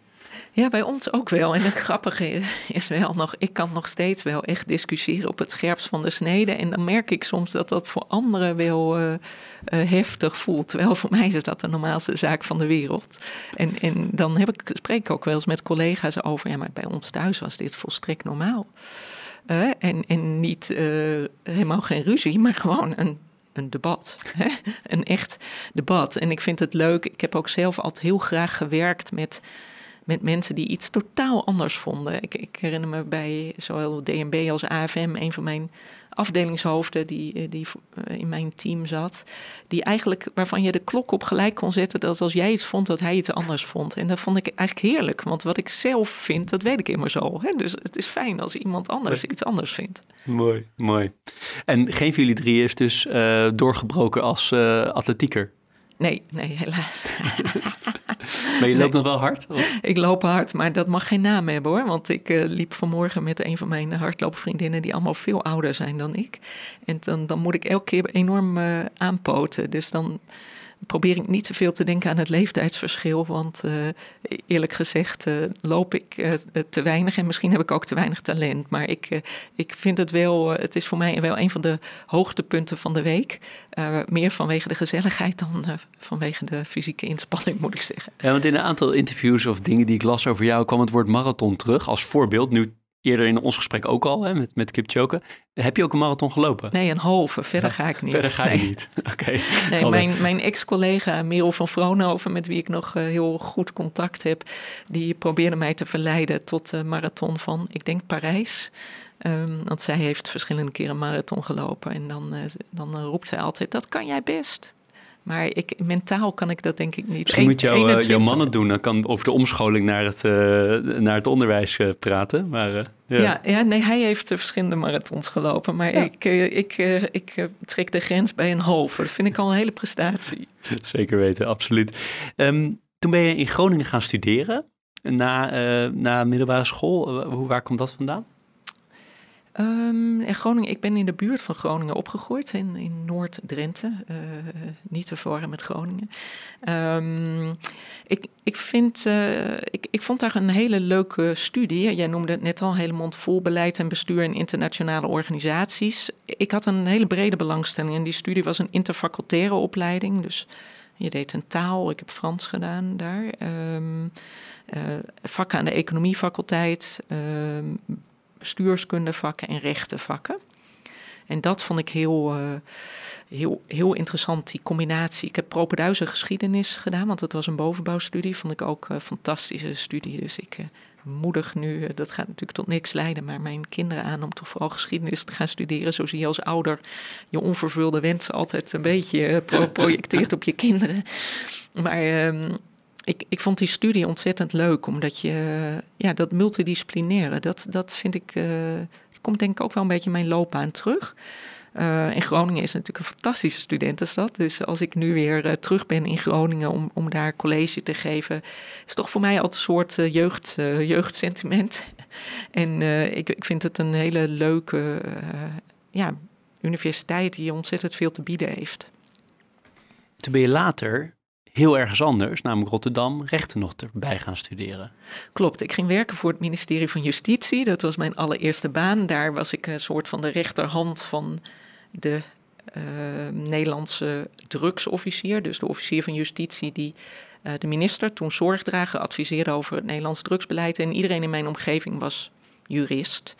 S2: Ja, bij ons ook wel. En het grappige is wel nog, ik kan nog steeds wel echt discussiëren op het scherpst van de snede. En dan merk ik soms dat dat voor anderen wel uh, uh, heftig voelt. Terwijl voor mij is dat de normaalste zaak van de wereld. En, en dan heb ik, spreek ik ook wel eens met collega's over, ja, maar bij ons thuis was dit volstrekt normaal. Uh, en, en niet helemaal geen ruzie, maar gewoon een een debat. Hè? Een echt debat. En ik vind het leuk. Ik heb ook zelf altijd heel graag gewerkt met met mensen die iets totaal anders vonden. Ik, ik herinner me bij zowel DNB als AFM, een van mijn afdelingshoofden die, eh, die eh, in mijn team zat, die eigenlijk waarvan je de klok op gelijk kon zetten dat als jij iets vond, dat hij iets anders vond. En dat vond ik eigenlijk heerlijk, want wat ik zelf vind, dat weet ik immer zo. Hè? Dus het is fijn als iemand anders iets anders vindt.
S3: Mooi, mooi. En geen van jullie drie is dus uh, doorgebroken als uh, atletieker?
S2: Nee, nee, helaas. [LAUGHS]
S3: maar je loopt nog wel hard? Of?
S2: Ik loop hard, maar dat mag geen naam hebben hoor. Want ik uh, liep vanmorgen met een van mijn hardloopvriendinnen die allemaal veel ouder zijn dan ik. En dan, dan moet ik elke keer enorm uh, aanpoten. Dus dan probeer ik niet zoveel te denken aan het leeftijdsverschil. Want uh, eerlijk gezegd uh, loop ik uh, te weinig en misschien heb ik ook te weinig talent. Maar ik, ik vind het wel, het is voor mij wel een van de hoogtepunten van de week. meer vanwege de gezelligheid dan vanwege de fysieke inspanning, moet ik zeggen.
S3: Ja, want in een aantal interviews of dingen die ik las over jou kwam het woord marathon terug als voorbeeld. Nu eerder in ons gesprek ook al hè, met, met Kipchoge. Heb je ook een marathon gelopen?
S2: Nee, een halve. Verder ga ik niet.
S3: Verder ga je niet. [LAUGHS] Oké.
S2: Nee, mijn, mijn ex-collega Merel van Vroonhoven, met wie ik nog uh, heel goed contact heb, die probeerde mij te verleiden tot de marathon van, ik denk Parijs. Um, want zij heeft verschillende keren een marathon gelopen. En dan, uh, dan roept zij altijd: Dat kan jij best. Maar ik, mentaal kan ik dat denk ik niet.
S3: Misschien moet jouw, 21... jouw mannen doen. Dan kan over de omscholing naar het, naar het onderwijs praten. Maar, ja.
S2: Ja, ja, nee, hij heeft verschillende marathons gelopen. Maar ik, ik, ik trek de grens bij een half. Dat vind ik al een hele prestatie. [LAUGHS]
S3: Zeker weten, absoluut. Um, toen ben je in Groningen gaan studeren na, na middelbare school. Hoe, waar komt dat vandaan?
S2: Um, in Groningen, ik ben in de buurt van Groningen opgegroeid, in, in Noord-Drenthe. Uh, niet te verwarren met Groningen. Um, ik, ik, vind, uh, ik, ik vond daar een hele leuke studie. Jij noemde het net al, hele vol beleid en bestuur in internationale organisaties. Ik had een hele brede belangstelling en die studie was een interfacultaire opleiding. Dus je deed een taal, ik heb Frans gedaan daar. Um, uh, vakken aan de economiefaculteit, um, bestuurskundevakken en rechtenvakken. En dat vond ik heel, uh, heel, heel interessant, die combinatie. Ik heb propeduize geschiedenis gedaan, want dat was een bovenbouwstudie. Vond ik ook een fantastische studie. Dus ik uh, moedig nu, dat gaat natuurlijk tot niks leiden, maar mijn kinderen aan om toch vooral geschiedenis te gaan studeren. Zo zie je als ouder je onvervulde wensen altijd een beetje pro projecteert op je kinderen. Maar um, ik, ik vond die studie ontzettend leuk, omdat je, ja, dat multidisciplinaire, dat, dat vind ik, uh, komt denk ik ook wel een beetje mijn loopbaan terug. Uh, in Groningen is natuurlijk een fantastische studentenstad. Dus als ik nu weer uh, terug ben in Groningen om, om daar college te geven, is toch voor mij altijd een soort uh, jeugd, jeugdsentiment. [LAUGHS] en ik, ik vind het een hele leuke ja, universiteit die ontzettend veel te bieden heeft.
S3: Toen ben je later heel ergens anders, namelijk Rotterdam, rechten nog erbij gaan studeren.
S2: Klopt, ik ging werken voor het ministerie van Justitie. Dat was mijn allereerste baan. Daar was ik een soort van de rechterhand van de uh, Nederlandse drugsofficier. Dus de officier van Justitie die uh, de minister toen zorgdragen adviseerde over het Nederlands drugsbeleid. En iedereen in mijn omgeving was jurist.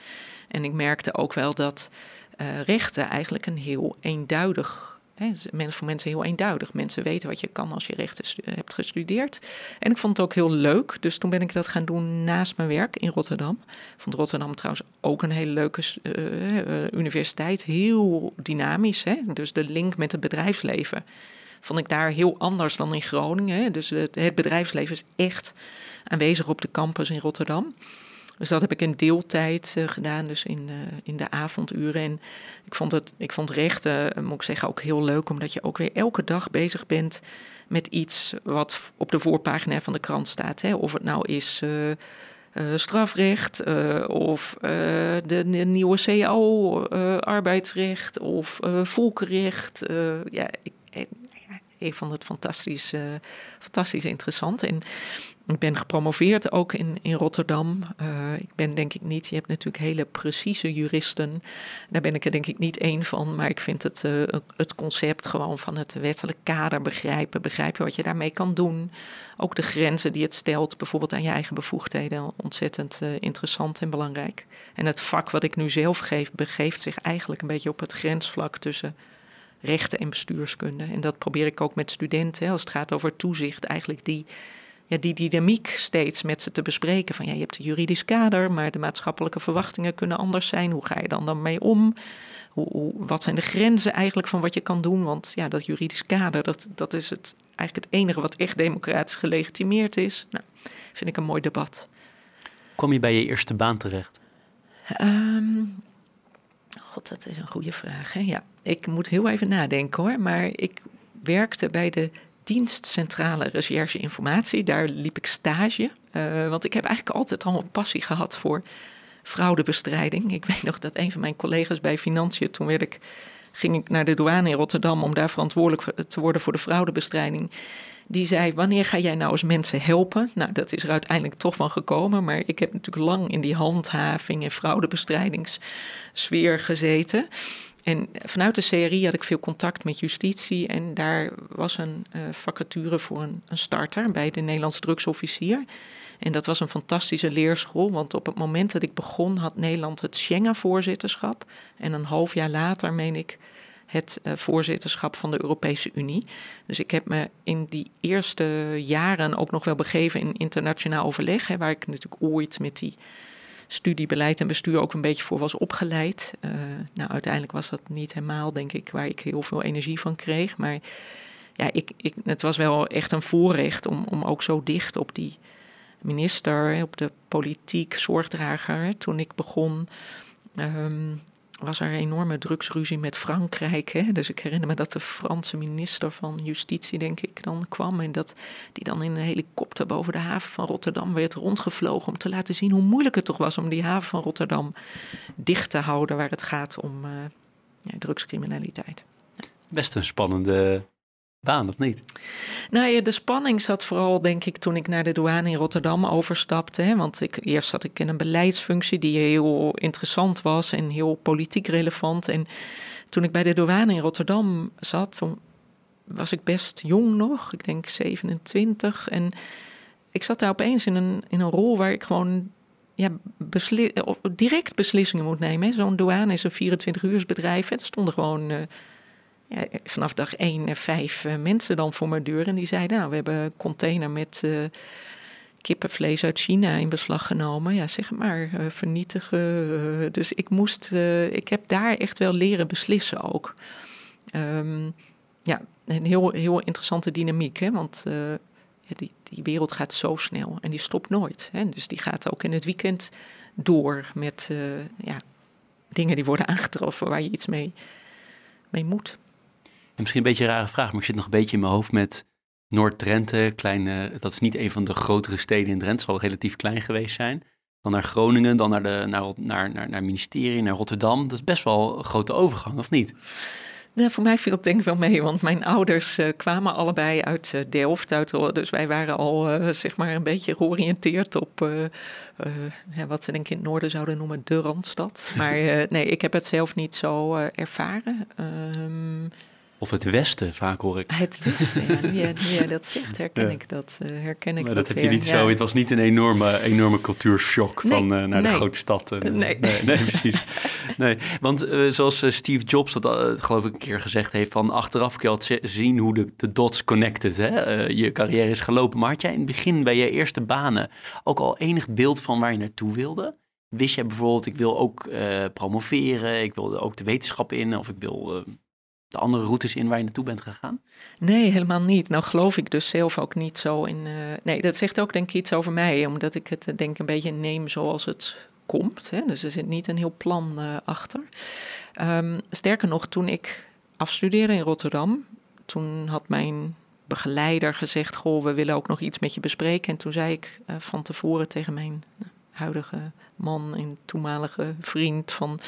S2: En ik merkte ook wel dat uh, rechten eigenlijk een heel eenduidig Mensen, voor mensen heel eenduidig. Mensen weten wat je kan als je rechten hebt gestudeerd. En ik vond het ook heel leuk. Dus toen ben ik dat gaan doen naast mijn werk in Rotterdam. Vond Rotterdam trouwens ook een hele leuke uh, universiteit. Heel dynamisch. Hè? Dus de link met het bedrijfsleven vond ik daar heel anders dan in Groningen. Hè? Dus het bedrijfsleven is echt aanwezig op de campus in Rotterdam. Dus dat heb ik in deeltijd uh, gedaan, dus in, uh, in de avonduren. En ik vond, het, ik vond rechten, uh, moet ik zeggen, ook heel leuk, omdat je ook weer elke dag bezig bent met iets wat op de voorpagina van de krant staat. Hè? Of het nou is strafrecht, of de, nieuwe CAO, arbeidsrecht, of volkenrecht. ja, ik, ik vond het fantastisch, fantastisch interessant. En ik ben gepromoveerd ook in, in Rotterdam. Uh, ik ben denk ik niet, je hebt natuurlijk hele precieze juristen. Daar ben ik er denk ik niet één van. Maar ik vind het, uh, het concept gewoon van het wettelijk kader begrijpen. Begrijpen wat je daarmee kan doen. Ook de grenzen die het stelt, bijvoorbeeld aan je eigen bevoegdheden. Ontzettend uh, interessant en belangrijk. En het vak wat ik nu zelf geef, begeeft zich eigenlijk een beetje op het grensvlak tussen rechten en bestuurskunde. En dat probeer ik ook met studenten, als het gaat over toezicht, eigenlijk die ja, die dynamiek steeds met ze te bespreken. Van ja, je hebt een juridisch kader, maar de maatschappelijke verwachtingen kunnen anders zijn. Hoe ga je dan dan mee om? Hoe, hoe, wat zijn de grenzen eigenlijk van wat je kan doen? Want ja, dat juridisch kader, dat, dat is het, eigenlijk het enige wat echt democratisch gelegitimeerd is. Nou, vind ik een mooi debat.
S3: Kom je bij je eerste baan terecht?
S2: Um, God, dat is een goede vraag. Hè? Ja, ik moet heel even nadenken hoor. Maar ik werkte bij de dienst Centrale Recherche Informatie. Daar liep ik stage. Uh, want ik heb eigenlijk altijd al een passie gehad voor fraudebestrijding. Ik [LAUGHS] weet nog dat een van mijn collega's bij Financiën, toen werd ik, ging ik naar de douane in Rotterdam om daar verantwoordelijk te worden voor de fraudebestrijding. Die zei: Wanneer ga jij nou eens mensen helpen? Nou, dat is er uiteindelijk toch van gekomen. Maar ik heb natuurlijk lang in die handhaving en fraudebestrijdingssfeer gezeten. En vanuit de CRI had ik veel contact met justitie en daar was een uh, vacature voor een, starter bij de Nederlands drugsofficier. En dat was een fantastische leerschool, want op het moment dat ik begon had Nederland het Schengen-voorzitterschap. En een half jaar later, meen ik, het uh, voorzitterschap van de Europese Unie. Dus ik heb me in die eerste jaren ook nog wel begeven in internationaal overleg, hè, waar ik natuurlijk ooit met die studie beleid en bestuur ook een beetje voor was opgeleid. Uh, nou, uiteindelijk was dat niet helemaal, denk ik, waar ik heel veel energie van kreeg. Maar ja, ik, ik, het was wel echt een voorrecht om, om ook zo dicht op die minister, op de politiek zorgdrager. Toen ik begon, ehm, was er een enorme drugsruzie met Frankrijk. Hè? Dus ik herinner me dat de Franse minister van Justitie, denk ik, dan kwam. En dat die dan in een helikopter boven de haven van Rotterdam werd rondgevlogen. Om te laten zien hoe moeilijk het toch was om die haven van Rotterdam dicht te houden. Waar het gaat om uh, drugscriminaliteit.
S3: Best een spannende baan, of niet?
S2: Nou ja, de spanning zat vooral, denk ik, toen ik naar de douane in Rotterdam overstapte. Hè, want ik, eerst zat ik in een beleidsfunctie die heel interessant was en heel politiek relevant. En toen ik bij de douane in Rotterdam zat, was ik best jong nog, ik denk 27. En ik zat daar opeens in een, in een rol waar ik gewoon ja, besli direct beslissingen moet nemen. Zo'n douane is een 24-uursbedrijf. Er stonden gewoon... Uh, vanaf dag één vijf eh, mensen dan voor mijn deur. En die zeiden, nou, we hebben een container met uh, kippenvlees uit China in beslag genomen. Ja, zeg maar, vernietigen. dus ik moest, ik heb daar echt wel leren beslissen ook. Um, ja, een heel, heel interessante dynamiek, hè, want die, die wereld gaat zo snel en die stopt nooit. Hè? Dus die gaat ook in het weekend door met ja, dingen die worden aangetroffen waar je iets mee, mee moet
S3: misschien een beetje een rare vraag, maar ik zit nog een beetje in mijn hoofd met Noord-Drenthe. Kleine, dat is niet een van de grotere steden in Drenthe, zal relatief klein geweest zijn. Dan naar Groningen, dan naar, de, naar, naar, naar, naar ministerie, naar Rotterdam. Dat is best wel een grote overgang, of niet?
S2: Nee, voor mij viel het denk ik wel mee, want mijn ouders uh, kwamen allebei uit uh, Delft. Uit, dus wij waren al zeg maar een beetje georiënteerd op ja, wat ze denk ik in het noorden zouden noemen de Randstad. Maar nee, ik heb het zelf niet zo ervaren. Ehm,
S3: of het Westen, vaak hoor ik.
S2: Het Westen, ja. dat zegt, herken ik dat. Uh, herken ik
S3: maar dat, heb je niet zo. Het was niet een enorme, enorme cultuurshock van uh, naar de grote stad. Uh, nee. nee. nee. precies. nee, want zoals Steve Jobs dat geloof ik een keer gezegd heeft, van achteraf kun je zien hoe de, de dots connected, hè? je carrière is gelopen. Maar had jij in het begin bij je eerste banen ook al enig beeld van waar je naartoe wilde? Wist jij bijvoorbeeld, ik wil ook promoveren, ik wilde ook de wetenschap in, of ik wil de andere routes in waar je naartoe bent gegaan?
S2: Nee, helemaal niet. Nou geloof ik dus zelf ook niet zo in... Uh, nee, dat zegt ook denk ik iets over mij, omdat ik het denk ik een beetje neem zoals het komt. Hè? Dus er zit niet een heel plan uh, achter. Um, sterker nog, toen ik afstudeerde in Rotterdam, toen had mijn begeleider gezegd: Goh, we willen ook nog iets met je bespreken. En toen zei ik van tevoren tegen mijn huidige man en toenmalige vriend: van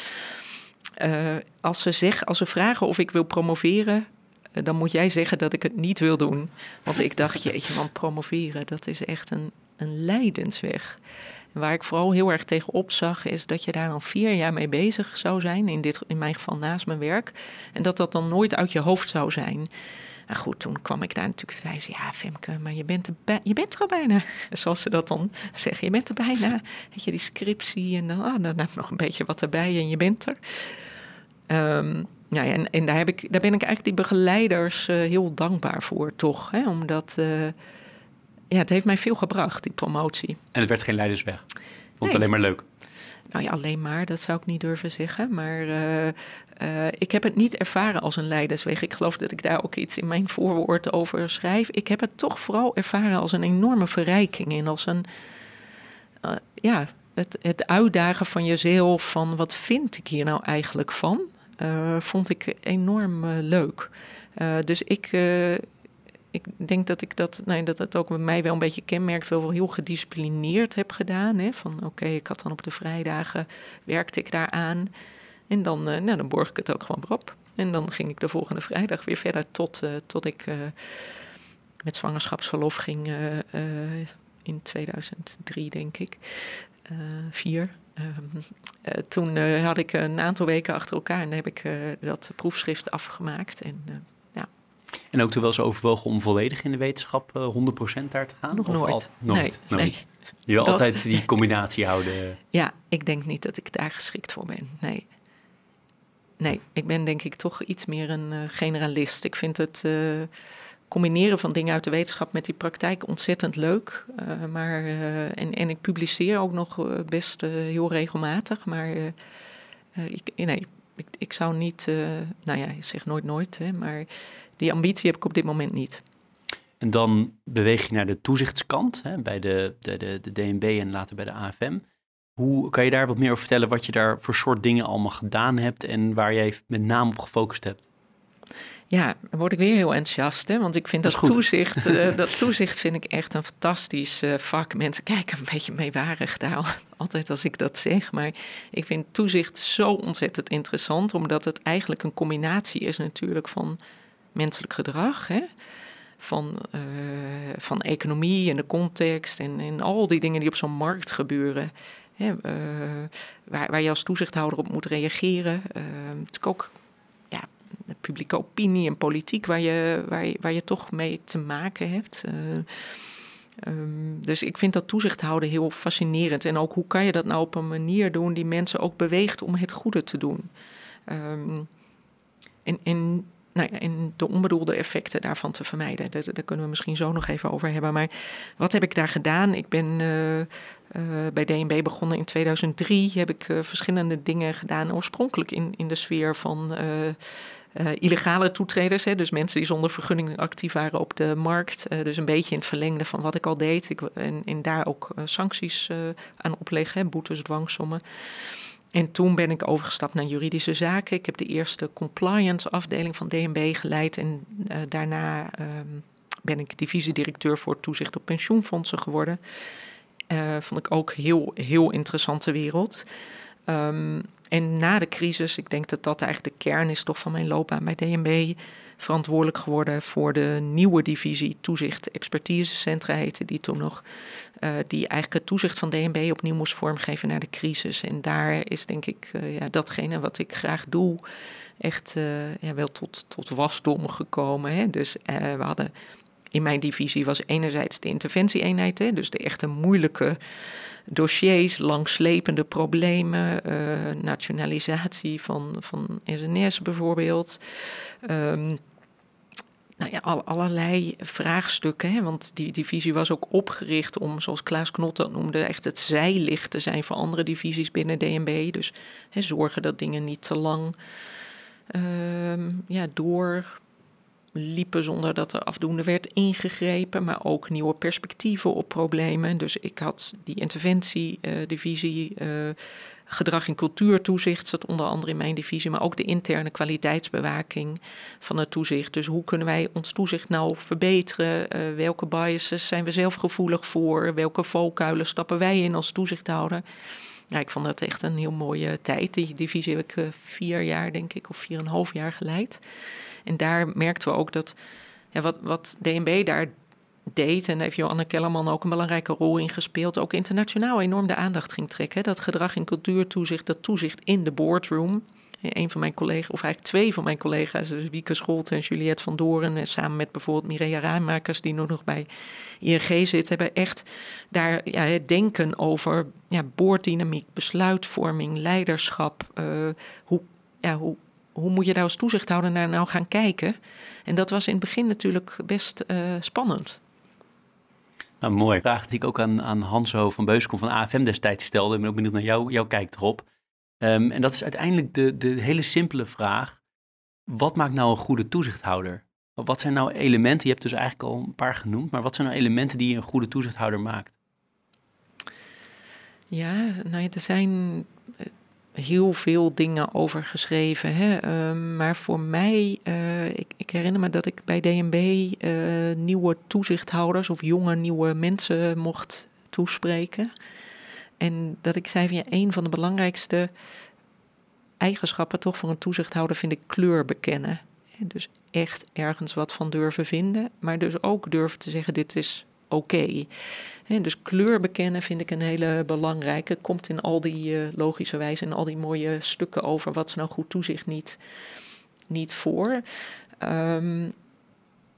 S2: uh, als, ze zeg, als ze vragen of ik wil promoveren, uh, dan moet jij zeggen dat ik het niet wil doen. Want ik dacht, [LAUGHS] jeetje man, promoveren, dat is echt een, een lijdensweg. En waar ik vooral heel erg tegen zag, is dat je daar dan vier jaar mee bezig zou zijn. In, dit, in mijn geval naast mijn werk. En dat dat dan nooit uit je hoofd zou zijn. En goed, toen kwam ik daar natuurlijk. Zei ze, ja, Femke, maar je bent, er je bent er al bijna. Zoals ze dat dan zeggen. Je bent er bijna. Weet je, die scriptie en dan, ah, dan heb je nog een beetje wat erbij en je bent er. Um, ja, en, en daar, heb ik, daar ben ik eigenlijk die begeleiders uh, heel dankbaar voor, toch? Hè? Omdat uh, ja, het heeft mij veel gebracht, die promotie.
S3: En het werd geen leidersweg? Vond nee. het alleen maar leuk?
S2: Nou ja, alleen maar, dat zou ik niet durven zeggen. Maar uh, ik heb het niet ervaren als een leidersweg. Ik geloof dat ik daar ook iets in mijn voorwoord over schrijf. Ik heb het toch vooral ervaren als een enorme verrijking en als een, ja, het, het uitdagen van jezelf, van wat vind ik hier nou eigenlijk van? uh, vond ik enorm leuk. Dus ik, ik denk dat ik dat, nee, dat het ook bij mij wel een beetje kenmerkt, wel heel gedisciplineerd heb gedaan. Hè? Van oké, ik had dan op de vrijdagen, werkte ik daaraan. En dan, nou, dan borg ik het ook gewoon weer op. En dan ging ik de volgende vrijdag weer verder tot, tot ik met zwangerschapsverlof ging in 2003, denk ik. vier. Ehm, eh, toen eh, had ik een aantal weken achter elkaar en heb ik eh, dat proefschrift afgemaakt. En, ja.
S3: en ook toen wel zo overwogen om volledig in de wetenschap 100% daar te gaan?
S2: Nog nooit. Al,
S3: nooit. Nee, Je wil altijd die combinatie houden.
S2: Ja, ik denk niet dat ik daar geschikt voor ben. Nee. Nee, ik ben denk ik toch iets meer een generalist. Ik vind het combineren van dingen uit de wetenschap met die praktijk ontzettend leuk. Uh, maar, en, en ik publiceer ook nog best heel regelmatig. Maar ik, nee, ik, ik zou niet, nou ja, ik zeg nooit nooit, hè, maar die ambitie heb ik op dit moment niet.
S3: En dan beweeg je naar de toezichtskant hè, bij de, de, de, de DNB en later bij de AFM. Hoe kan je daar wat meer over vertellen wat je daar voor soort dingen allemaal gedaan hebt en waar jij met name op gefocust hebt?
S2: Ja, dan word ik weer heel enthousiast, hè? want ik vind dat, toezicht, uh, [LAUGHS] dat toezicht vind ik echt een fantastisch uh, vak. Mensen kijken een beetje meewarig daar [LAUGHS] altijd als ik dat zeg, maar ik vind toezicht zo ontzettend interessant, omdat het eigenlijk een combinatie is natuurlijk van menselijk gedrag, hè? Van, uh, van economie en de context en, en al die dingen die op zo'n markt gebeuren. Hè, waar, je als toezichthouder op moet reageren. het is ook de publieke opinie en politiek waar je, waar je, waar je toch mee te maken hebt. Uh, um, dus ik vind dat toezicht houden heel fascinerend. En ook hoe kan je dat nou op een manier doen die mensen ook beweegt om het goede te doen. Um, en, en, nou ja, de onbedoelde effecten daarvan te vermijden. Daar, kunnen we misschien zo nog even over hebben. Maar wat heb ik daar gedaan? Ik ben uh, uh, bij DNB begonnen in 2003. Heb ik uh, verschillende dingen gedaan. Oorspronkelijk in, in de sfeer van uh, illegale toetreders, hè, dus mensen die zonder vergunning actief waren op de markt. Dus een beetje in het verlengde van wat ik al deed. Ik, en, daar ook sancties aan opleggen, hè, boetes, dwangsommen. En toen ben ik overgestapt naar juridische zaken. Ik heb de eerste compliance afdeling van DNB geleid. En daarna um, ben ik divisiedirecteur voor toezicht op pensioenfondsen geworden. Vond ik ook heel, heel interessante wereld. Um, en na de crisis, ik denk dat dat eigenlijk de kern is toch van mijn loopbaan bij DNB, verantwoordelijk geworden voor de nieuwe divisie Toezicht Expertisecentra heette die toen nog. Uh, die eigenlijk het toezicht van DNB opnieuw moest vormgeven na de crisis. En daar is denk ik uh, ja, datgene wat ik graag doe, echt ja, wel tot, tot wasdom gekomen. Hè? Dus we hadden in mijn divisie was enerzijds de interventieeenheid, hè, dus de echte moeilijke dossiers, langslepende problemen, uh, nationalisatie van, van SNS bijvoorbeeld. Um, nou ja, al, allerlei vraagstukken. Hè? Want die divisie was ook opgericht om, zoals Klaas Knot dat noemde, echt het zijlicht te zijn voor andere divisies binnen DNB. Dus hè, zorgen dat dingen niet te lang um, ja, door liepen zonder dat er afdoende werd ingegrepen, maar ook nieuwe perspectieven op problemen. Dus ik had die interventiedivisie, uh, uh, gedrag en cultuurtoezicht zat onder andere in mijn divisie, maar ook de interne kwaliteitsbewaking van het toezicht. Dus hoe kunnen wij ons toezicht nou verbeteren? Uh, welke biases zijn we zelf gevoelig voor? Welke valkuilen stappen wij in als toezichthouder? Ja, ik vond dat echt een heel mooie tijd. Die divisie heb ik vier jaar, denk ik, of vier en een half jaar geleid. En daar merkten we ook dat ja, wat, wat DNB daar deed, en daar heeft Joanne Kellerman ook een belangrijke rol in gespeeld, ook internationaal enorm de aandacht ging trekken. Dat gedrag en cultuurtoezicht, dat toezicht in de boardroom. Een van mijn collega's, of eigenlijk twee van mijn collega's, dus Wieke Scholte en Juliette van Doren, en samen met bijvoorbeeld Mireia Ruimakers, die nu nog bij ING zit, hebben echt daar ja, het denken over ja, boorddynamiek, besluitvorming, leiderschap. Uh, hoe, ja, hoe hoe moet je daar als toezichthouder naar nou gaan kijken? En dat was in het begin natuurlijk best uh, spannend.
S3: Nou, mooi. Vraag die ik ook aan, aan Hanso van Beuskom van AFM destijds stelde. Ik ben ook benieuwd naar jou, jouw kijk erop. Um, en dat is uiteindelijk de, de hele simpele vraag. Wat maakt nou een goede toezichthouder? Wat zijn nou elementen, je hebt dus eigenlijk al een paar genoemd, maar wat zijn nou elementen die een goede toezichthouder maakt?
S2: Ja, nou ja, er zijn heel veel dingen over geschreven. Hè? Ehm, maar voor mij, uh, ik, ik, herinner me dat ik bij DNB eh, nieuwe toezichthouders of jonge nieuwe mensen mocht toespreken. En dat ik zei van ja, een van de belangrijkste eigenschappen toch voor een toezichthouder vind ik kleur bekennen. Dus echt ergens wat van durven vinden, maar dus ook durven te zeggen: dit is oké. Dus kleur bekennen vind ik een hele belangrijke. Komt in al die uh, logische wijze en al die mooie stukken over wat is nou goed toezicht niet, niet voor. Um,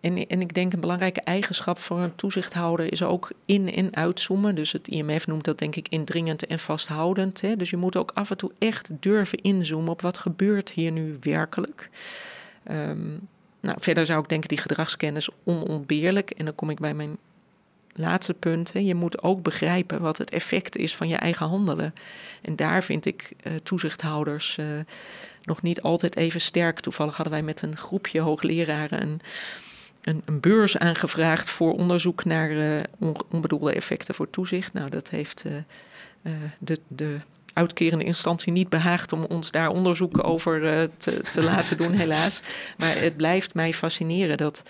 S2: en, en ik denk een belangrijke eigenschap voor een toezichthouder is ook in- en uitzoomen. Dus het IMF noemt dat denk ik indringend en vasthoudend. Hè? Dus je moet ook af en toe echt durven inzoomen op wat gebeurt hier nu werkelijk. Um, nou, verder zou ik denken die gedragskennis onontbeerlijk. En dan kom ik bij mijn laatste punt, hè, je moet ook begrijpen wat het effect is van je eigen handelen. En daar vind ik uh, toezichthouders uh, nog niet altijd even sterk. Toevallig hadden wij met een groepje hoogleraren een, een, een beurs aangevraagd voor onderzoek naar uh, onbedoelde effecten voor toezicht. Nou, dat heeft de, de uitkerende instantie niet behaagd om ons daar onderzoek over te, te laten doen, [LAUGHS] helaas. Maar het blijft mij fascineren dat.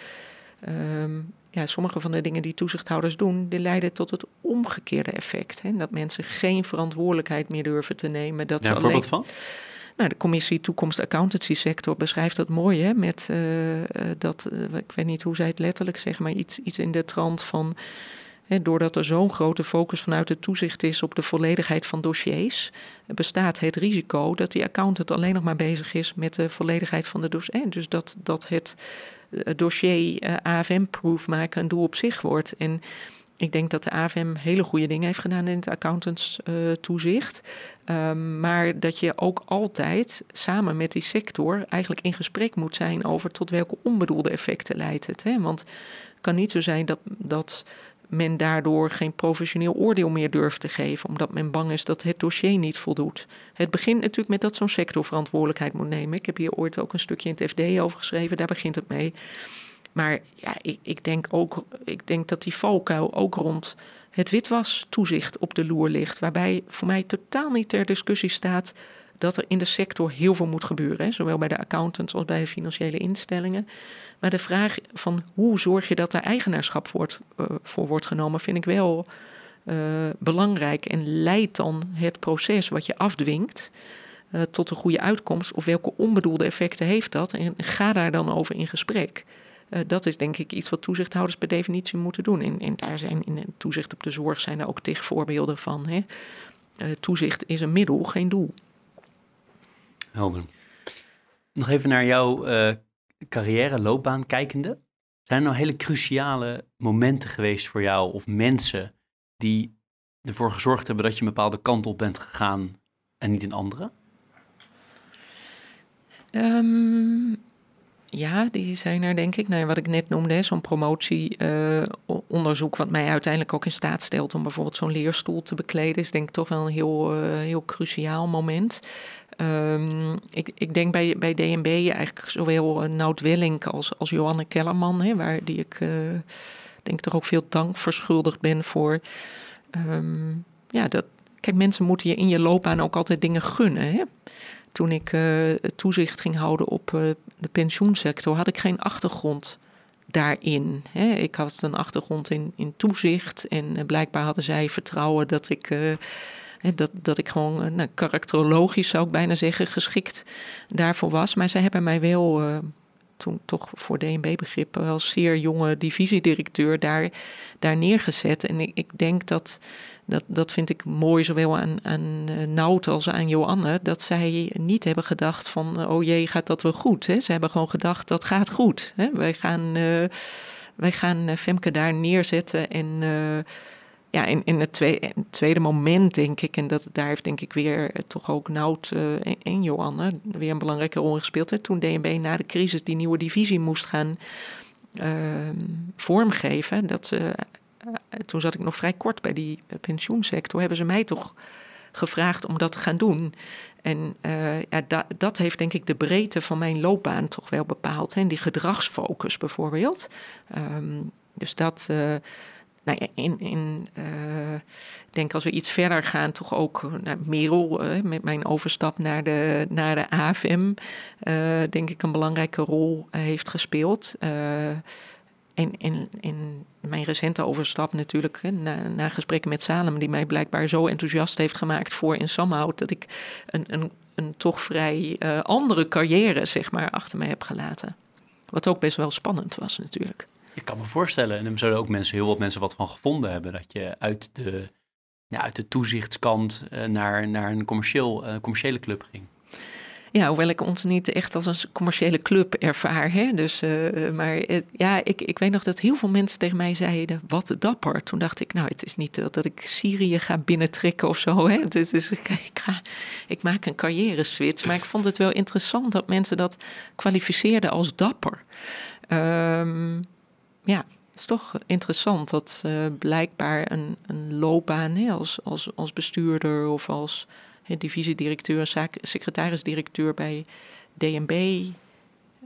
S2: Um, ja, sommige van de dingen die toezichthouders doen, die leiden tot het omgekeerde effect. Hè? Dat mensen geen verantwoordelijkheid meer durven te nemen. Dat
S3: ja, een voorbeeld van?
S2: Nou, de commissie Toekomst Accountancy Sector beschrijft dat mooi, hè, met uh, dat, uh, ik weet niet hoe zij het letterlijk zeggen, maar iets, iets in de trant van, hè, doordat er zo'n grote focus vanuit het toezicht is op de volledigheid van dossiers, bestaat het risico dat die accountant alleen nog maar bezig is met de volledigheid van de dossiers. Dus dat, dat het dossier AFM-proof maken een doel op zich wordt. En ik denk dat de AFM hele goede dingen heeft gedaan in het accountants-toezicht. Um, maar dat je ook altijd samen met die sector eigenlijk in gesprek moet zijn over tot welke onbedoelde effecten leidt het. Hè? Want het kan niet zo zijn dat, dat men daardoor geen professioneel oordeel meer durft te geven, omdat men bang is dat het dossier niet voldoet. Het begint natuurlijk met dat zo'n sector verantwoordelijkheid moet nemen. Ik heb hier ooit ook een stukje in het FD over geschreven, daar begint het mee. Maar ja, ik, ik, denk ook, ik denk dat die valkuil ook rond het witwas toezicht op de loer ligt. Waarbij voor mij totaal niet ter discussie staat dat er in de sector heel veel moet gebeuren. Zowel bij de accountants als bij de financiële instellingen. Maar de vraag van hoe zorg je dat er eigenaarschap voor, uh, voor wordt genomen, vind ik wel uh, belangrijk. En leidt dan het proces wat je afdwingt uh, tot een goede uitkomst? Of welke onbedoelde effecten heeft dat? En ga daar dan over in gesprek. Dat is denk ik iets wat toezichthouders per definitie moeten doen. En, daar zijn in toezicht op de zorg zijn er ook tig voorbeelden van. Hè? Toezicht is een middel, geen doel.
S3: Helder. Nog even naar jouw uh, carrière, loopbaan kijkende. Zijn er nou hele cruciale momenten geweest voor jou of mensen die ervoor gezorgd hebben dat je een bepaalde kant op bent gegaan en niet een andere?
S2: Um, ja, die zijn er denk ik. Nou, wat ik net noemde, zo'n promotieonderzoek, uh, wat mij uiteindelijk ook in staat stelt om bijvoorbeeld zo'n leerstoel te bekleden, is denk ik toch wel een heel, uh, heel cruciaal moment. Um, ik, ik denk bij, bij DNB eigenlijk zowel uh, Nout Wellink als, als Johanne Kellerman, hè, waar die ik denk toch ook veel dank verschuldigd ben voor. Um, ja, dat, kijk, mensen moeten je in je loopbaan ook altijd dingen gunnen. Hè? toen ik uh, toezicht ging houden op uh, de pensioensector, had ik geen achtergrond daarin. Hè. Ik had een achtergrond in, in toezicht en uh, blijkbaar hadden zij vertrouwen dat ik, dat, dat ik gewoon nou, karakterologisch, zou ik bijna zeggen, geschikt daarvoor was. Maar zij hebben mij wel toen toch voor DNB-begrip als zeer jonge divisiedirecteur daar, daar neergezet. En ik, ik denk dat dat, dat vind ik mooi, zowel aan, aan als aan Joanne, dat zij niet hebben gedacht van, oh jee, gaat dat wel goed? Hè? Ze hebben gewoon gedacht, dat gaat goed. Hè? Wij gaan, uh, wij gaan Femke daar neerzetten en... ja, in, in het tweede, moment denk ik, en dat, daar heeft denk ik weer toch ook Nout en, en Joanne weer een belangrijke rol in gespeeld. Hè? Toen DNB na de crisis die nieuwe divisie moest gaan ehm, vormgeven, dat ze uh, toen zat ik nog vrij kort bij die uh, pensioensector, hebben ze mij toch gevraagd om dat te gaan doen. En uh, ja, da dat heeft denk ik de breedte van mijn loopbaan toch wel bepaald. Hè? Die gedragsfocus bijvoorbeeld. Um, dus dat, nou in, in ik denk als we iets verder gaan, toch ook nou, Merel met mijn overstap naar de, naar de AFM, denk ik een belangrijke rol heeft gespeeld. En in, in mijn recente overstap natuurlijk, na, na gesprekken met Salem, die mij blijkbaar zo enthousiast heeft gemaakt voor in Samhout, dat ik een, een, een toch vrij andere carrière, zeg maar, achter me heb gelaten. Wat ook best wel spannend was natuurlijk.
S3: Ik kan me voorstellen, en er zullen ook mensen, heel wat mensen wat van gevonden hebben, dat je uit de, ja, uit de toezichtskant uh, naar, naar een commercieel, uh, commerciële club ging.
S2: Ja, hoewel ik ons niet echt als een commerciële club ervaar. Hè? Dus, uh, maar ja, ik, ik weet nog dat heel veel mensen tegen mij zeiden: wat dapper. Toen dacht ik, nou, het is niet dat, dat ik Syrië ga binnentrekken of zo. Hè? [LAUGHS] Dus, dus ik, ik, ga, ik maak een carrière switch. Maar ik vond het wel interessant dat mensen dat kwalificeerden als dapper. Um, ja, het is toch interessant dat uh, blijkbaar een, een loopbaan hè, als, als, als bestuurder of als divisiedirecteur, secretaris-directeur bij DNB.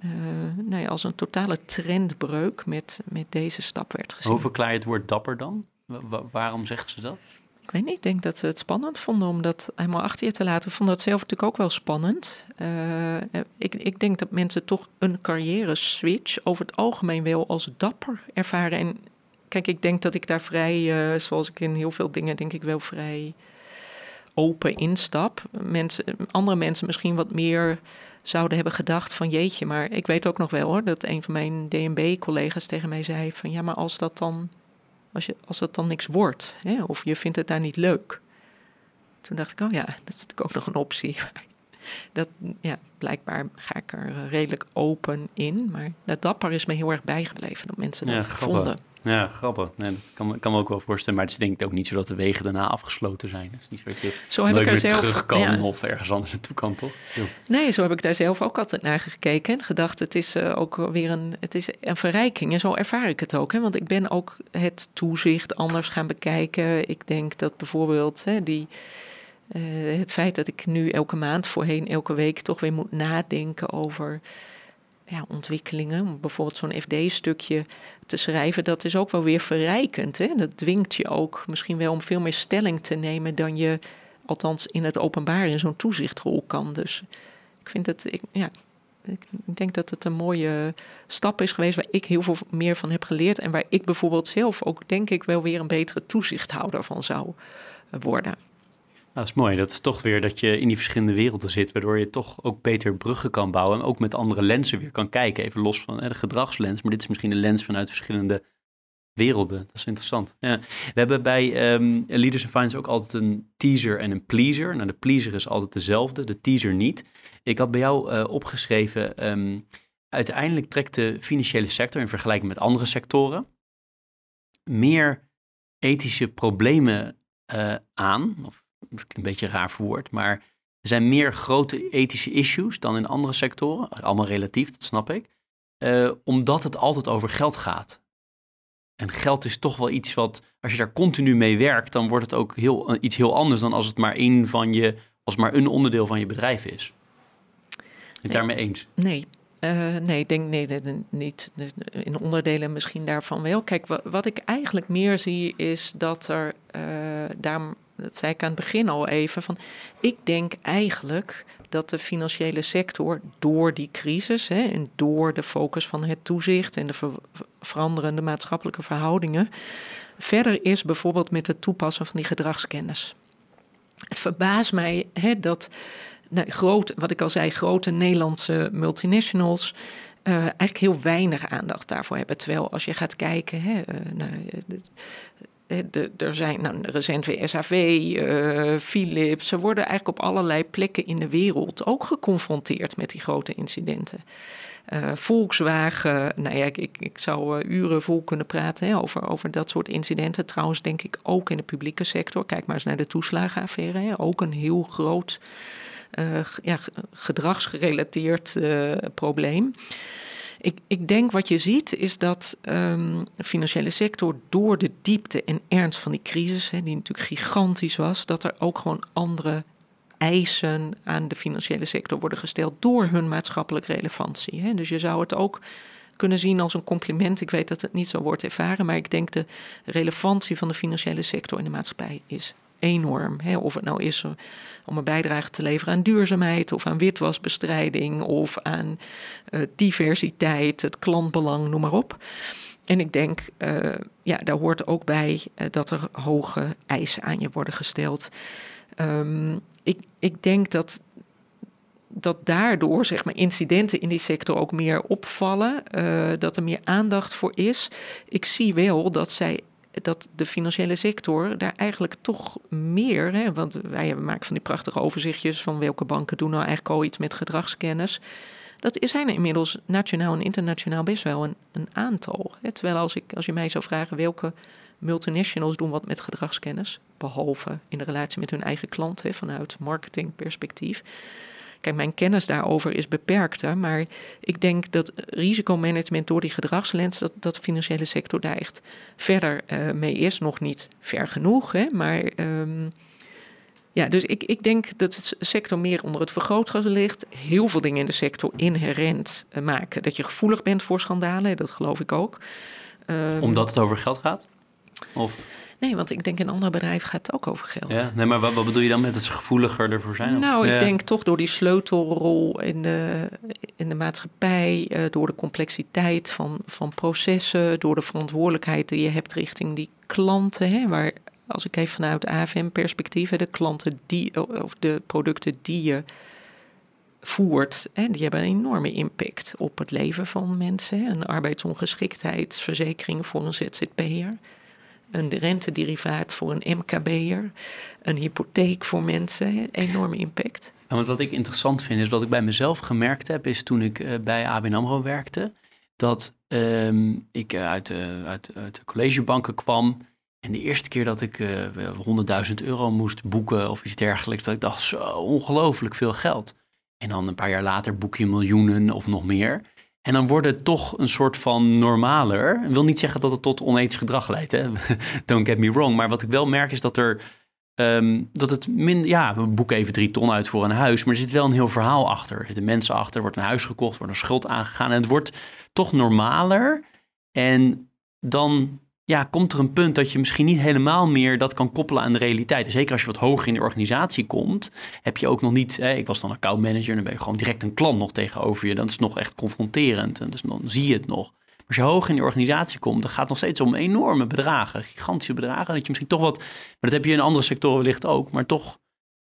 S2: Uh, nou ja, als een totale trendbreuk met, met deze stap werd gezien.
S3: Hoe verklaar je het woord dapper dan? waarom zeggen ze dat?
S2: Ik weet niet, ik denk dat ze het spannend vonden om dat helemaal achter je te laten. Ik vond dat zelf natuurlijk ook wel spannend. Uh, ik, ik denk dat mensen toch een carrière switch over het algemeen wel als dapper ervaren. En kijk, ik denk dat ik daar vrij, uh, zoals ik in heel veel dingen denk ik wel vrij open instap. Mensen, andere mensen misschien wat meer zouden hebben gedacht van jeetje, maar ik weet ook nog wel hoor, dat een van mijn DNB-collega's tegen mij zei van ja, maar als dat dan als, je, als dat dan niks wordt, hè, of je vindt het daar niet leuk. Toen dacht ik, oh ja, dat is natuurlijk ook nog een optie. [LAUGHS] Dat, ja, blijkbaar ga ik er redelijk open in. Maar dat dapper is me heel erg bijgebleven, dat mensen dat vonden.
S3: Ja, grappig. Nee, dat kan, kan me ook wel voorstellen. Maar het is denk ik ook niet zo dat de wegen daarna afgesloten zijn. Het is niet zo dat je
S2: zo heb ik er zelf,
S3: terug kan of ergens anders naartoe kan, toch?
S2: Nee, zo heb ik daar zelf ook altijd naar gekeken. En gedacht, het is uh, ook weer een, het is een verrijking. En zo ervaar ik het ook. Hè? Want ik ben ook het toezicht anders gaan bekijken. Ik denk dat bijvoorbeeld hè, die... Uh, het feit dat ik nu elke maand, voorheen elke week, toch weer moet nadenken over ja, ontwikkelingen. Bijvoorbeeld zo'n FD-stukje te schrijven, dat is ook wel weer verrijkend. Hè? Dat dwingt je ook misschien wel om veel meer stelling te nemen dan je althans in het openbaar in zo'n toezichtrol kan. Dus ik vind het, ik, ja, ik denk dat het een mooie stap is geweest waar ik heel veel meer van heb geleerd en waar ik bijvoorbeeld zelf ook denk ik wel weer een betere toezichthouder van zou worden.
S3: Nou, dat is mooi. Dat is toch weer dat je in die verschillende werelden zit, waardoor je toch ook beter bruggen kan bouwen en ook met andere lenzen weer kan kijken. Even los van de gedragslens, maar dit is misschien een lens vanuit verschillende werelden. Dat is interessant. Ja. We hebben bij um, Leaders in Finance ook altijd een teaser en een pleaser. Nou, de pleaser is altijd dezelfde, de teaser niet. Ik had bij jou uh, opgeschreven, um, uiteindelijk trekt de financiële sector in vergelijking met andere sectoren meer ethische problemen uh, aan, of dat is een beetje raar verwoord, maar er zijn meer grote ethische issues dan in andere sectoren. Allemaal relatief, dat snap ik. Uh, omdat het altijd over geld gaat. En geld is toch wel iets wat, als je daar continu mee werkt, dan wordt het ook heel, iets heel anders dan als het maar een van je, als maar een onderdeel van je bedrijf is. Ben je het daarmee eens?
S2: Nee, uh, nee, ik denk nee, niet. In onderdelen misschien daarvan wel. Kijk, wat, ik eigenlijk meer zie is dat er uh, daar dat zei ik aan het begin al even, van ik denk eigenlijk dat de financiële sector door die crisis hè, en door de focus van het toezicht en de veranderende maatschappelijke verhoudingen verder is bijvoorbeeld met het toepassen van die gedragskennis. Het verbaast mij hè, dat nou, groot, wat ik al zei, grote Nederlandse multinationals uh, eigenlijk heel weinig aandacht daarvoor hebben. Terwijl als je gaat kijken, hè, uh, nou, de, er zijn nou, recent weer SAV, eh, Philips. Ze worden eigenlijk op allerlei plekken in de wereld ook geconfronteerd met die grote incidenten. Volkswagen, nou ja, ik, ik, zou uren vol kunnen praten hè, over, over dat soort incidenten. Trouwens, denk ik ook in de publieke sector. Kijk maar eens naar de toeslagenaffaire. Ook een heel groot ja, gedragsgerelateerd probleem. Ik, ik denk wat je ziet is dat um, de financiële sector door de diepte en ernst van die crisis, hè, die natuurlijk gigantisch was, dat er ook gewoon andere eisen aan de financiële sector worden gesteld door hun maatschappelijke relevantie. Hè. Dus je zou het ook kunnen zien als een compliment. Ik weet dat het niet zo wordt ervaren, maar ik denk de relevantie van de financiële sector in de maatschappij is enorm. Hè? Of het nou is om een bijdrage te leveren aan duurzaamheid of aan witwasbestrijding of aan uh, diversiteit, het klantbelang, noem maar op. En ik denk, uh, ja, daar hoort ook bij dat er hoge eisen aan je worden gesteld. Um, ik, ik denk dat, dat daardoor zeg maar, incidenten in die sector ook meer opvallen, dat er meer aandacht voor is. Ik zie wel dat zij dat de financiële sector daar eigenlijk toch meer, hè, want wij maken van die prachtige overzichtjes van welke banken doen nou eigenlijk al iets met gedragskennis. Dat zijn er inmiddels nationaal en internationaal best wel een, een aantal. Hè. Terwijl als, ik, als je mij zou vragen welke multinationals doen wat met gedragskennis, behalve in de relatie met hun eigen klanten vanuit marketingperspectief Kijk, mijn kennis daarover is beperkter, maar ik denk dat risicomanagement door die gedragslens, dat, dat financiële sector daar echt verder uh, mee is. Nog niet ver genoeg, hè, maar um, Ja, dus ik, ik denk dat de sector meer onder het vergrootglas ligt. Heel veel dingen in de sector inherent eh, maken. Dat je gevoelig bent voor schandalen, dat geloof ik ook.
S3: Um, Omdat het over geld gaat? Of?
S2: Nee, want ik denk in andere bedrijven gaat het ook over geld.
S3: Ja, nee, maar wat, wat bedoel je dan met het gevoeliger ervoor zijn?
S2: Nou, ik denk toch door die sleutelrol in de, in de maatschappij, uh, door de complexiteit van, van processen, door de verantwoordelijkheid die je hebt richting die klanten, hè, waar als ik even vanuit AFM-perspectief, de klanten die, of de producten die je voert, hè, die hebben een enorme impact op het leven van mensen. Een arbeidsongeschiktheidsverzekering voor een ZZP'er, een rentederivaat voor een MKB'er, een hypotheek voor mensen, enorme impact.
S3: wat ik interessant vind, is wat ik bij mezelf gemerkt heb, is toen ik uh, bij ABN AMRO werkte, dat um, ik uh, uit, de, uit, uit de collegebanken kwam en de eerste keer dat ik uh, eh, 100.000 euro moest boeken of iets dergelijks, dat ik dacht, zo ongelooflijk veel geld. En dan een paar jaar later boek je miljoenen of nog meer. En dan wordt het toch een soort van normaler. Ik wil niet zeggen dat het tot onethisch gedrag leidt, hè? [LAUGHS] don't get me wrong. Maar wat ik wel merk is dat er Um, dat het minder, ja, we boeken even drie ton uit voor een huis, maar er zit wel een heel verhaal achter. Er zitten mensen achter, er wordt een huis gekocht, wordt een schuld aangegaan en het wordt toch normaler. En dan ja, komt er een punt dat je misschien niet helemaal meer dat kan koppelen aan de realiteit. En zeker als je wat hoger in de organisatie komt, heb je ook nog niet. Hè, ik was dan account manager, dan ben je gewoon direct een klant nog tegenover je. Dat is nog echt confronterend. En dus dan zie je het nog. Maar als je hoog in de organisatie komt, dan gaat het nog steeds om enorme bedragen, gigantische bedragen. Dat je misschien toch wat, maar dat heb je in andere sectoren wellicht ook, maar toch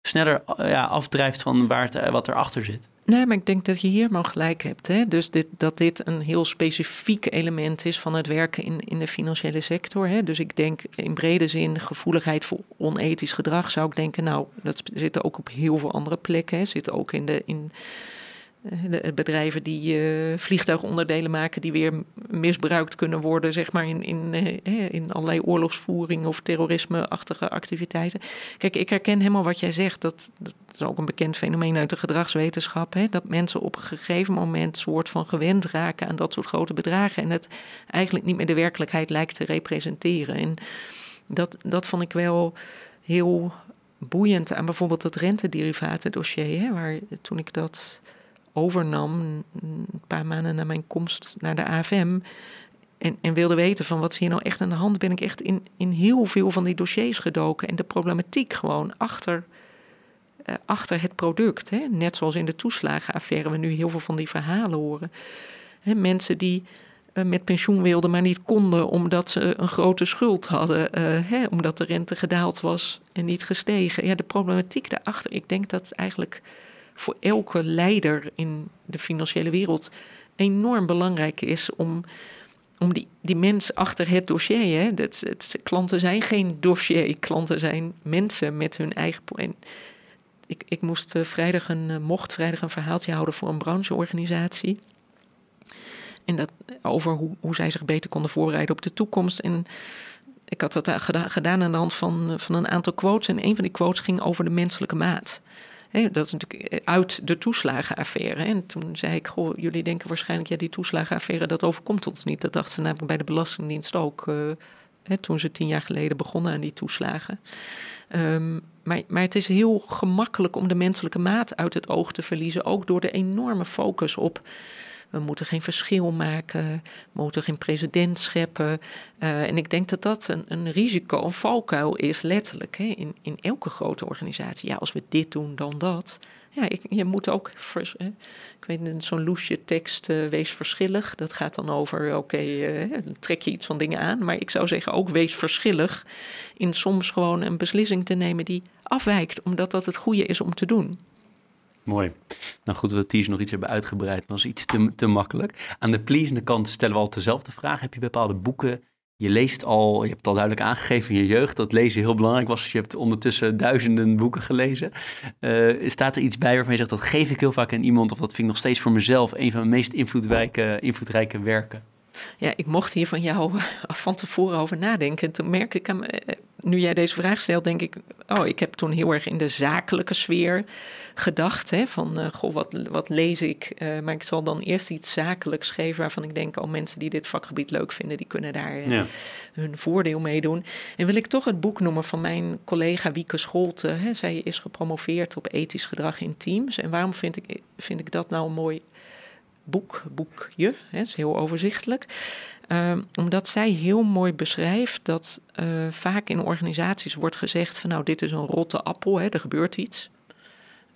S3: sneller ja, afdrijft van waar het, wat erachter zit.
S2: Nee, maar ik denk dat je hier maar gelijk hebt. Hè? Dus dit, dat dit een heel specifiek element is van het werken in, in de financiële sector. Hè? Dus ik denk in brede zin gevoeligheid voor onethisch gedrag zou ik denken, nou, dat zit ook op heel veel andere plekken. Hè? Zit ook in de, in eh, de bedrijven die uh, vliegtuigonderdelen maken die weer misbruikt kunnen worden, zeg maar, in, in, in allerlei oorlogsvoering of terrorisme-achtige activiteiten. Kijk, ik herken helemaal wat jij zegt. Dat, dat is ook een bekend fenomeen uit de gedragswetenschap. Hè, dat mensen op een gegeven moment soort van gewend raken aan dat soort grote bedragen. En het eigenlijk niet meer de werkelijkheid lijkt te representeren. En dat, dat vond ik wel heel boeiend aan bijvoorbeeld het rentederivatendossier. Hè, waar toen ik dat overnam, een paar maanden na mijn komst naar de AFM. En, en, wilde weten van wat is hier nou echt aan de hand, ben ik echt in, in heel veel van die dossiers gedoken. En de problematiek gewoon achter, uh, achter het product. Hè? Net zoals in de toeslagenaffaire we nu heel veel van die verhalen horen. Hè, mensen die uh, met pensioen wilden, maar niet konden omdat ze een grote schuld hadden. Uh, hè, omdat de rente gedaald was en niet gestegen. Ja, de problematiek daarachter, ik denk dat eigenlijk voor elke leider in de financiële wereld enorm belangrijk is om, om die, die mens achter het dossier. Hè, dat, het, klanten zijn geen dossier, klanten zijn mensen met hun eigen. En ik, ik moest uh, vrijdag een, uh, mocht vrijdag een verhaaltje houden voor een brancheorganisatie. En dat over hoe, hoe zij zich beter konden voorbereiden op de toekomst. En ik had dat gedaan aan de hand van, van een aantal quotes. En een van die quotes ging over de menselijke maat dat is natuurlijk eh, uit de toeslagenaffaire. En toen zei ik, goh, jullie denken waarschijnlijk, ja, die toeslagenaffaire, dat overkomt ons niet. Dat dachten ze namelijk bij de Belastingdienst ook, uh, toen ze tien jaar geleden begonnen aan die toeslagen. Um, maar, maar het is heel gemakkelijk om de menselijke maat uit het oog te verliezen, ook door de enorme focus op we moeten geen verschil maken, we moeten geen president scheppen. Uh, en ik denk dat dat een, een risico, een valkuil is, letterlijk, hè, in, in elke grote organisatie. Ja, als we dit doen, dan dat. Ja, je moet ook, hè, ik weet zo'n loesje tekst, uh, wees verschillig. Dat gaat dan over, oké, okay, uh, trek je iets van dingen aan. Maar ik zou zeggen ook wees verschillig in soms gewoon een beslissing te nemen die afwijkt, omdat dat het goede is om te doen.
S3: Mooi. Nou goed, dat we Ties nog iets hebben uitgebreid, was iets te, te makkelijk. Aan de pleasende kant stellen we al dezelfde vraag. Heb je bepaalde boeken? Je leest al, je hebt het al duidelijk aangegeven in je jeugd dat lezen heel belangrijk was. Je hebt ondertussen duizenden boeken gelezen. Uh, staat er iets bij waarvan je zegt dat geef ik heel vaak aan iemand, of dat vind ik nog steeds voor mezelf een van mijn meest invloedrijke werken?
S2: Ja, ik mocht hier van jou [LAUGHS] van tevoren over nadenken. Toen merkte ik aan, nu jij deze vraag stelt, denk ik, oh, ik heb toen heel erg in de zakelijke sfeer gedacht. Hè, van, uh, goh, wat, wat lees ik? Uh, maar ik zal dan eerst iets zakelijks geven waarvan ik denk, oh, mensen die dit vakgebied leuk vinden, die kunnen daar uh, ja. hun voordeel mee doen. En wil ik toch het boek noemen van mijn collega Wieke Scholte. Hè, zij is gepromoveerd op ethisch gedrag in teams. En waarom vind ik, vind ik dat nou een mooi boek, boekje? Hè, is heel overzichtelijk. Um, omdat zij heel mooi beschrijft dat uh, vaak in organisaties wordt gezegd van nou dit is een rotte appel, hè, er gebeurt iets.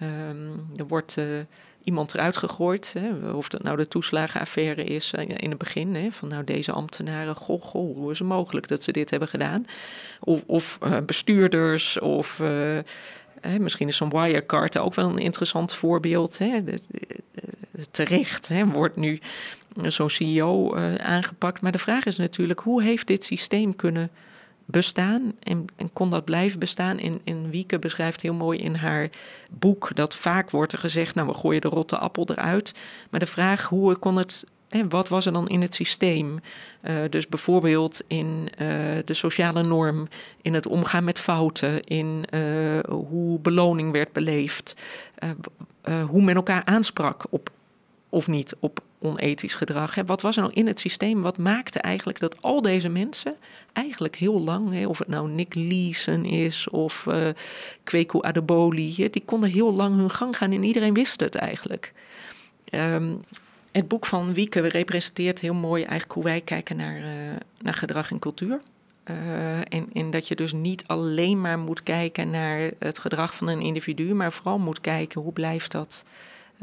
S2: Um, er wordt uh, iemand eruit gegooid, hè, of dat nou de toeslagenaffaire is uh, in het begin, hè, van nou deze ambtenaren, goh, goh, hoe is het mogelijk dat ze dit hebben gedaan? Of, of bestuurders, of misschien is zo'n Wirecard ook wel een interessant voorbeeld. Terecht hè, wordt nu zo'n CEO uh, aangepakt. Maar de vraag is natuurlijk, hoe heeft dit systeem kunnen bestaan en, en kon dat blijven bestaan? En, en Wieke beschrijft heel mooi in haar boek dat vaak wordt er gezegd, nou we gooien de rotte appel eruit. Maar de vraag, hoe kon het en wat was er dan in het systeem? Uh, dus bijvoorbeeld in uh, de sociale norm, in het omgaan met fouten, in hoe beloning werd beleefd, hoe men elkaar aansprak op of niet op onethisch gedrag. Hè? Wat was er nou in het systeem? Wat maakte eigenlijk dat al deze mensen eigenlijk heel lang, hè, of het nou Nick Leeson is of uh, Kweku Adeboli, hè, die konden heel lang hun gang gaan en iedereen wist het eigenlijk. Um, het boek van Wieke representeert heel mooi eigenlijk hoe wij kijken naar, uh, naar gedrag en cultuur. Uh, en, en, dat je dus niet alleen maar moet kijken naar het gedrag van een individu, maar vooral moet kijken hoe blijft dat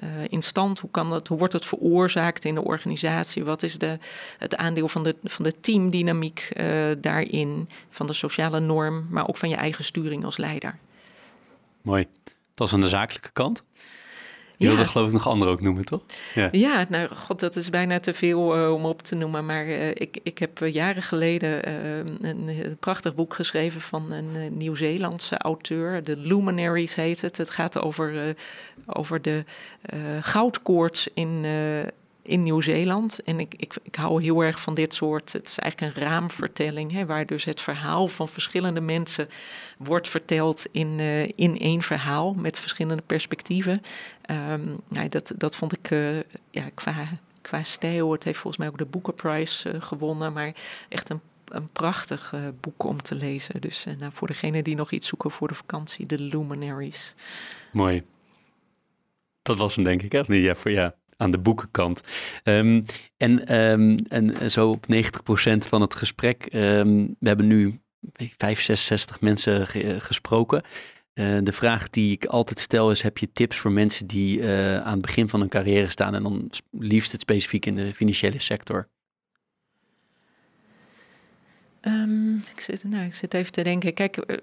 S2: uh, in stand? Hoe, kan dat, hoe wordt het veroorzaakt in de organisatie? Wat is de, het aandeel van de, van de teamdynamiek uh, daarin, van de sociale norm, maar ook van je eigen sturing als leider?
S3: Mooi. Dat is aan de zakelijke kant. Je ja. wilde geloof ik nog andere ook noemen, toch?
S2: Ja, ja nou god, dat is bijna te veel uh, om op te noemen. Maar uh, ik, ik heb jaren geleden uh, een, een, prachtig boek geschreven van een Nieuw-Zeelandse auteur. De Luminaries heet het. Het gaat over, over de goudkoorts in in Nieuw-Zeeland. En ik, ik, ik hou heel erg van dit soort. Het is eigenlijk een raamvertelling, hè, waar dus het verhaal van verschillende mensen wordt verteld in, uh, in één verhaal met verschillende perspectieven. Um, dat, dat vond ik uh, ja, qua, qua stijl. Het heeft volgens mij ook de Boekenprijs uh, gewonnen, maar echt een een prachtig boek om te lezen. Dus nou, voor degene die nog iets zoeken voor de vakantie, de Luminaries.
S3: Mooi. Dat was hem denk ik, hè? Ja, voor ja aan de boekenkant. Um, en, um, en zo op 90% van het gesprek, um, we hebben nu 5, 66 mensen ge gesproken. Uh, de vraag die ik altijd stel is: heb je tips voor mensen die uh, aan het begin van hun carrière staan en dan liefst het specifiek in de financiële sector?
S2: Um, ik, zit, nou, ik zit even te denken. Kijk, uh,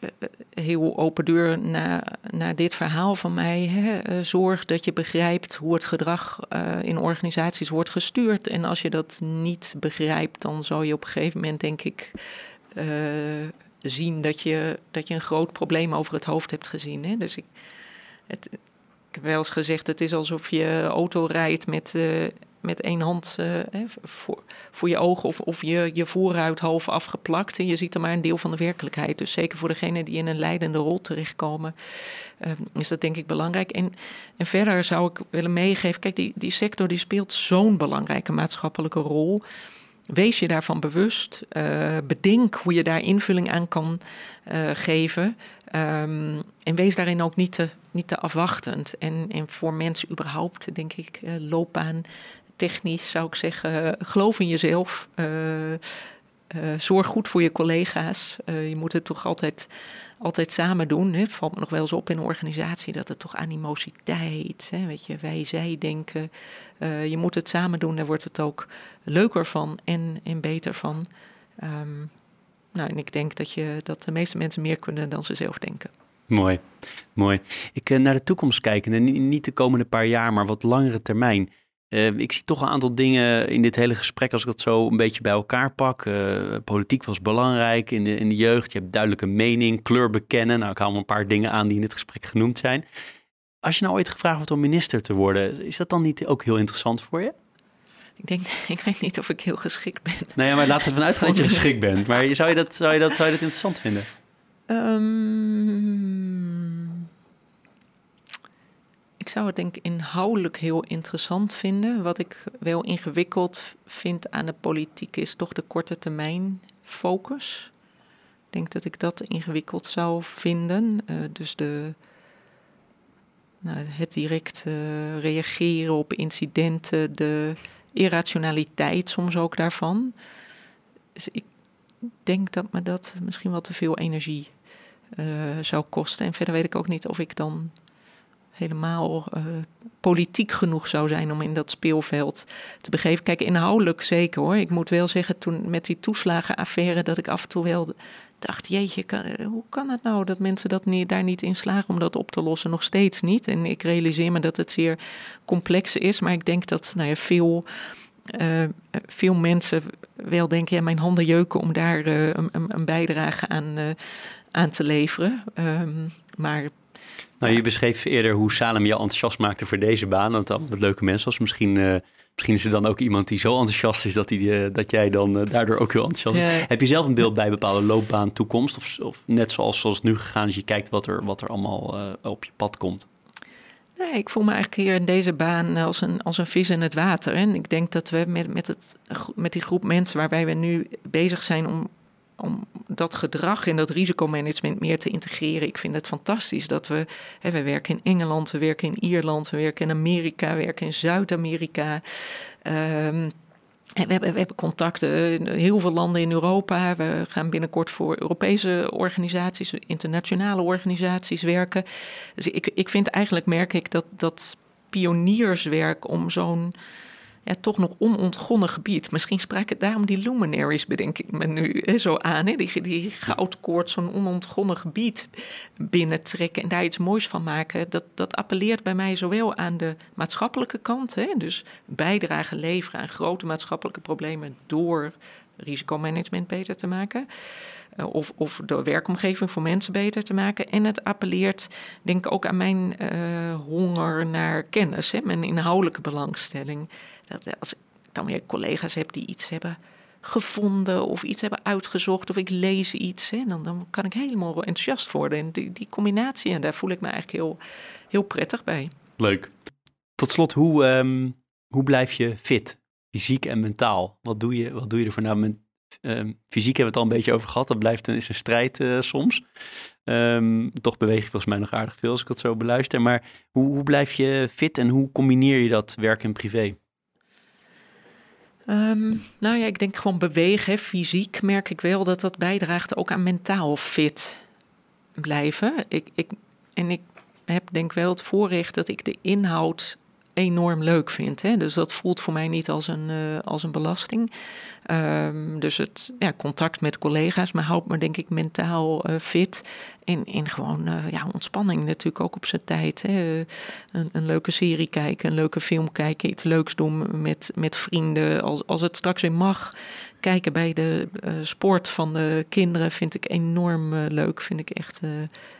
S2: uh, heel open deur naar, naar dit verhaal van mij. Hè. zorg dat je begrijpt hoe het gedrag in organisaties wordt gestuurd. En als je dat niet begrijpt, dan zal je op een gegeven moment, denk ik, zien dat je, dat je een groot probleem over het hoofd hebt gezien. Hè. Dus ik, het, ik heb wel eens gezegd, het is alsof je auto rijdt met met één hand uh, voor, voor je ogen of, of je, je vooruit half afgeplakt. En je ziet er maar een deel van de werkelijkheid. Dus zeker voor degenen die in een leidende rol terechtkomen, uh, is dat denk ik belangrijk. En, en verder zou ik willen meegeven, kijk, die, die sector die speelt zo'n belangrijke maatschappelijke rol. Wees je daarvan bewust. Uh, bedenk hoe je daar invulling aan kan uh, geven. Um, en wees daarin ook niet te, niet te afwachtend. En, en voor mensen überhaupt, denk ik, uh, loopbaan technisch zou ik zeggen, geloof in jezelf. Uh, uh, zorg goed voor je collega's. Uh, je moet het toch altijd, altijd samen doen. Hè. Het valt me nog wel eens op in een organisatie dat het toch animositeit, hè, weet je, wij, zij denken. je moet het samen doen, daar wordt het ook leuker van en, en beter van. Um, nou, en ik denk dat, je, dat de meeste mensen meer kunnen dan ze zelf denken.
S3: Mooi, mooi. Ik naar de toekomst kijken, en niet de komende paar jaar, maar wat langere termijn. Uh, ik zie toch een aantal dingen in dit hele gesprek, als ik dat zo een beetje bij elkaar pak. Uh, politiek was belangrijk in de, in de jeugd. Je hebt duidelijke mening, kleur bekennen. Nou, ik haal een paar dingen aan die in dit gesprek genoemd zijn. Als je nou ooit gevraagd wordt om minister te worden, is dat dan niet ook heel interessant voor je?
S2: Ik denk, [LAUGHS] ik weet niet of ik heel geschikt ben.
S3: Nou ja, maar laten we ervan uitgaan dat je geschikt bent. Maar zou je dat, zou je dat, zou je dat interessant vinden?
S2: Um, ik zou het denk ik inhoudelijk heel interessant vinden. Wat ik wel ingewikkeld vind aan de politiek is toch de korte termijn focus. Ik denk dat ik dat ingewikkeld zou vinden. Uh, dus de, nou, het direct uh, reageren op incidenten, de irrationaliteit soms ook daarvan. Dus ik denk dat me dat misschien wel te veel energie uh, zou kosten. En verder weet ik ook niet of ik dan helemaal uh, politiek genoeg zou zijn om in dat speelveld te begeven. Kijk, inhoudelijk zeker hoor. Ik moet wel zeggen, toen met die toeslagenaffaire, dat ik af en toe wel dacht, jeetje, eh, hoe kan het nou dat mensen dat niet, daar niet in slagen om dat op te lossen? Nog steeds niet. En ik realiseer me dat het zeer complex is, maar ik denk dat nou ja, veel... Uh, veel mensen wel denken, ja, mijn handen jeuken om daar een, een, bijdrage aan, aan te leveren. Um, maar
S3: nou, je beschreef eerder hoe Salem je enthousiast maakte voor deze baan. Want dan met leuke mensen was. Misschien, uh, misschien is er dan ook iemand die zo enthousiast is dat, die, uh, dat jij dan uh, daardoor ook heel enthousiast is. Heb je zelf een beeld bij bepaalde loopbaan, toekomst? Of, of net zoals, zoals het nu gegaan is, je kijkt wat er, wat er allemaal op je pad komt?
S2: Nee, ik voel me eigenlijk hier in deze baan als een, als een vis in het water. En ik denk dat we met, met, het, met die groep mensen waarbij we nu bezig zijn om om dat gedrag en dat risicomanagement meer te integreren. Ik vind het fantastisch dat we, hè, we werken in Engeland, we werken in Ierland, we werken in Amerika, we werken in Zuid-Amerika. Um, we hebben, we hebben contacten in heel veel landen in Europa. We gaan binnenkort voor Europese organisaties, internationale organisaties werken. Dus ik, ik vind eigenlijk, merk ik, dat, dat pionierswerk om zo'n ja, toch nog onontgonnen gebied. Misschien sprak het daarom die luminaries, bedenk ik me nu hè, zo aan. Hè? Die, die goudkoord, zo'n onontgonnen gebied binnentrekken en daar iets moois van maken. Dat, dat appelleert bij mij zowel aan de maatschappelijke kant, hè? dus bijdrage leveren aan grote maatschappelijke problemen door risicomanagement beter te maken. Uh, of, of de werkomgeving voor mensen beter te maken. En het appelleert, denk ik, ook aan mijn uh, honger naar kennis, hè, mijn inhoudelijke belangstelling. Dat als ik dan weer collega's heb die iets hebben gevonden of iets hebben uitgezocht of ik lees iets, hè, dan, dan kan ik helemaal enthousiast worden. En die, die combinatie, en daar voel ik me eigenlijk heel, heel prettig bij.
S3: Leuk. Tot slot, hoe, um, hoe blijf je fit, fysiek en mentaal? Wat doe je, wat doe je ervoor? Nou, met, um, fysiek hebben we het al een beetje over gehad. Dat blijft een, is een strijd uh, soms. Um, toch beweeg je volgens mij nog aardig veel als ik dat zo beluister. Maar hoe, hoe blijf je fit en hoe combineer je dat werk en privé?
S2: Um, nou ja, ik denk gewoon bewegen, fysiek merk ik wel dat dat bijdraagt ook aan mentaal fit blijven. Ik, ik, en ik heb denk wel het voorrecht dat ik de inhoud enorm leuk vind. Hè? Dus dat voelt voor mij niet als een, uh, als een belasting. Um, dus het ja, contact met collega's, maar houdt me denk ik mentaal uh, fit. En, en gewoon uh, ja, ontspanning natuurlijk ook op zijn tijd. Hè? Een, een, leuke serie kijken, een leuke film kijken, iets leuks doen met, met vrienden. Als, als het straks weer mag, kijken bij de uh, sport van de kinderen vind ik enorm leuk. Vind ik echt,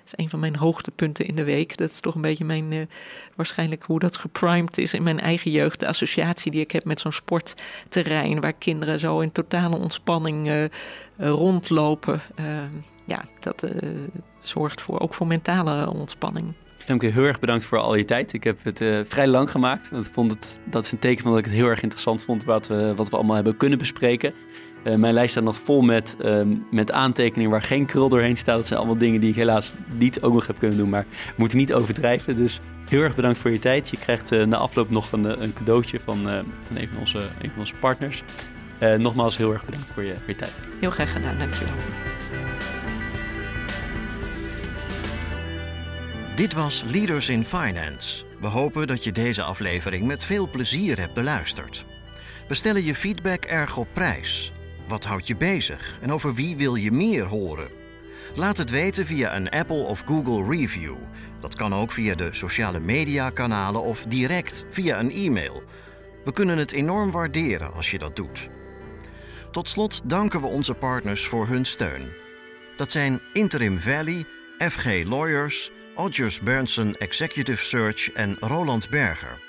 S2: is een van mijn hoogtepunten in de week. Dat is toch een beetje mijn, waarschijnlijk hoe dat geprimed is in mijn eigen jeugd. De associatie die ik heb met zo'n sportterrein waar kinderen zo in totale ontspanning rondlopen. ja, dat zorgt voor, ook voor mentale ontspanning.
S3: Femke, heel erg bedankt voor al je tijd. Ik heb het uh, vrij lang gemaakt. Want ik vond het, dat is een teken van dat ik het heel erg interessant vond wat we, wat we allemaal hebben kunnen bespreken. Mijn lijst staat nog vol met, uh, met aantekeningen waar geen krul doorheen staat. Dat zijn allemaal dingen die ik helaas niet ook nog heb kunnen doen. Maar moeten niet overdrijven. Dus heel erg bedankt voor je tijd. Je krijgt na afloop nog een, een cadeautje van, van een, van onze, een van onze partners. Nogmaals heel erg bedankt voor je, voor je tijd.
S2: Heel graag gedaan, dankjewel.
S1: Dit was Leaders in Finance. We hopen dat je deze aflevering met veel plezier hebt beluisterd. We stellen je feedback erg op prijs. Wat houdt je bezig en over wie wil je meer horen? Laat het weten via een Apple of Google review. Dat kan ook via de sociale media kanalen of direct via een e-mail. We kunnen het enorm waarderen als je dat doet. Tot slot danken we onze partners voor hun steun. Dat zijn Interim Valley, FG Lawyers, Odgers Berndsen Executive Search en Roland Berger.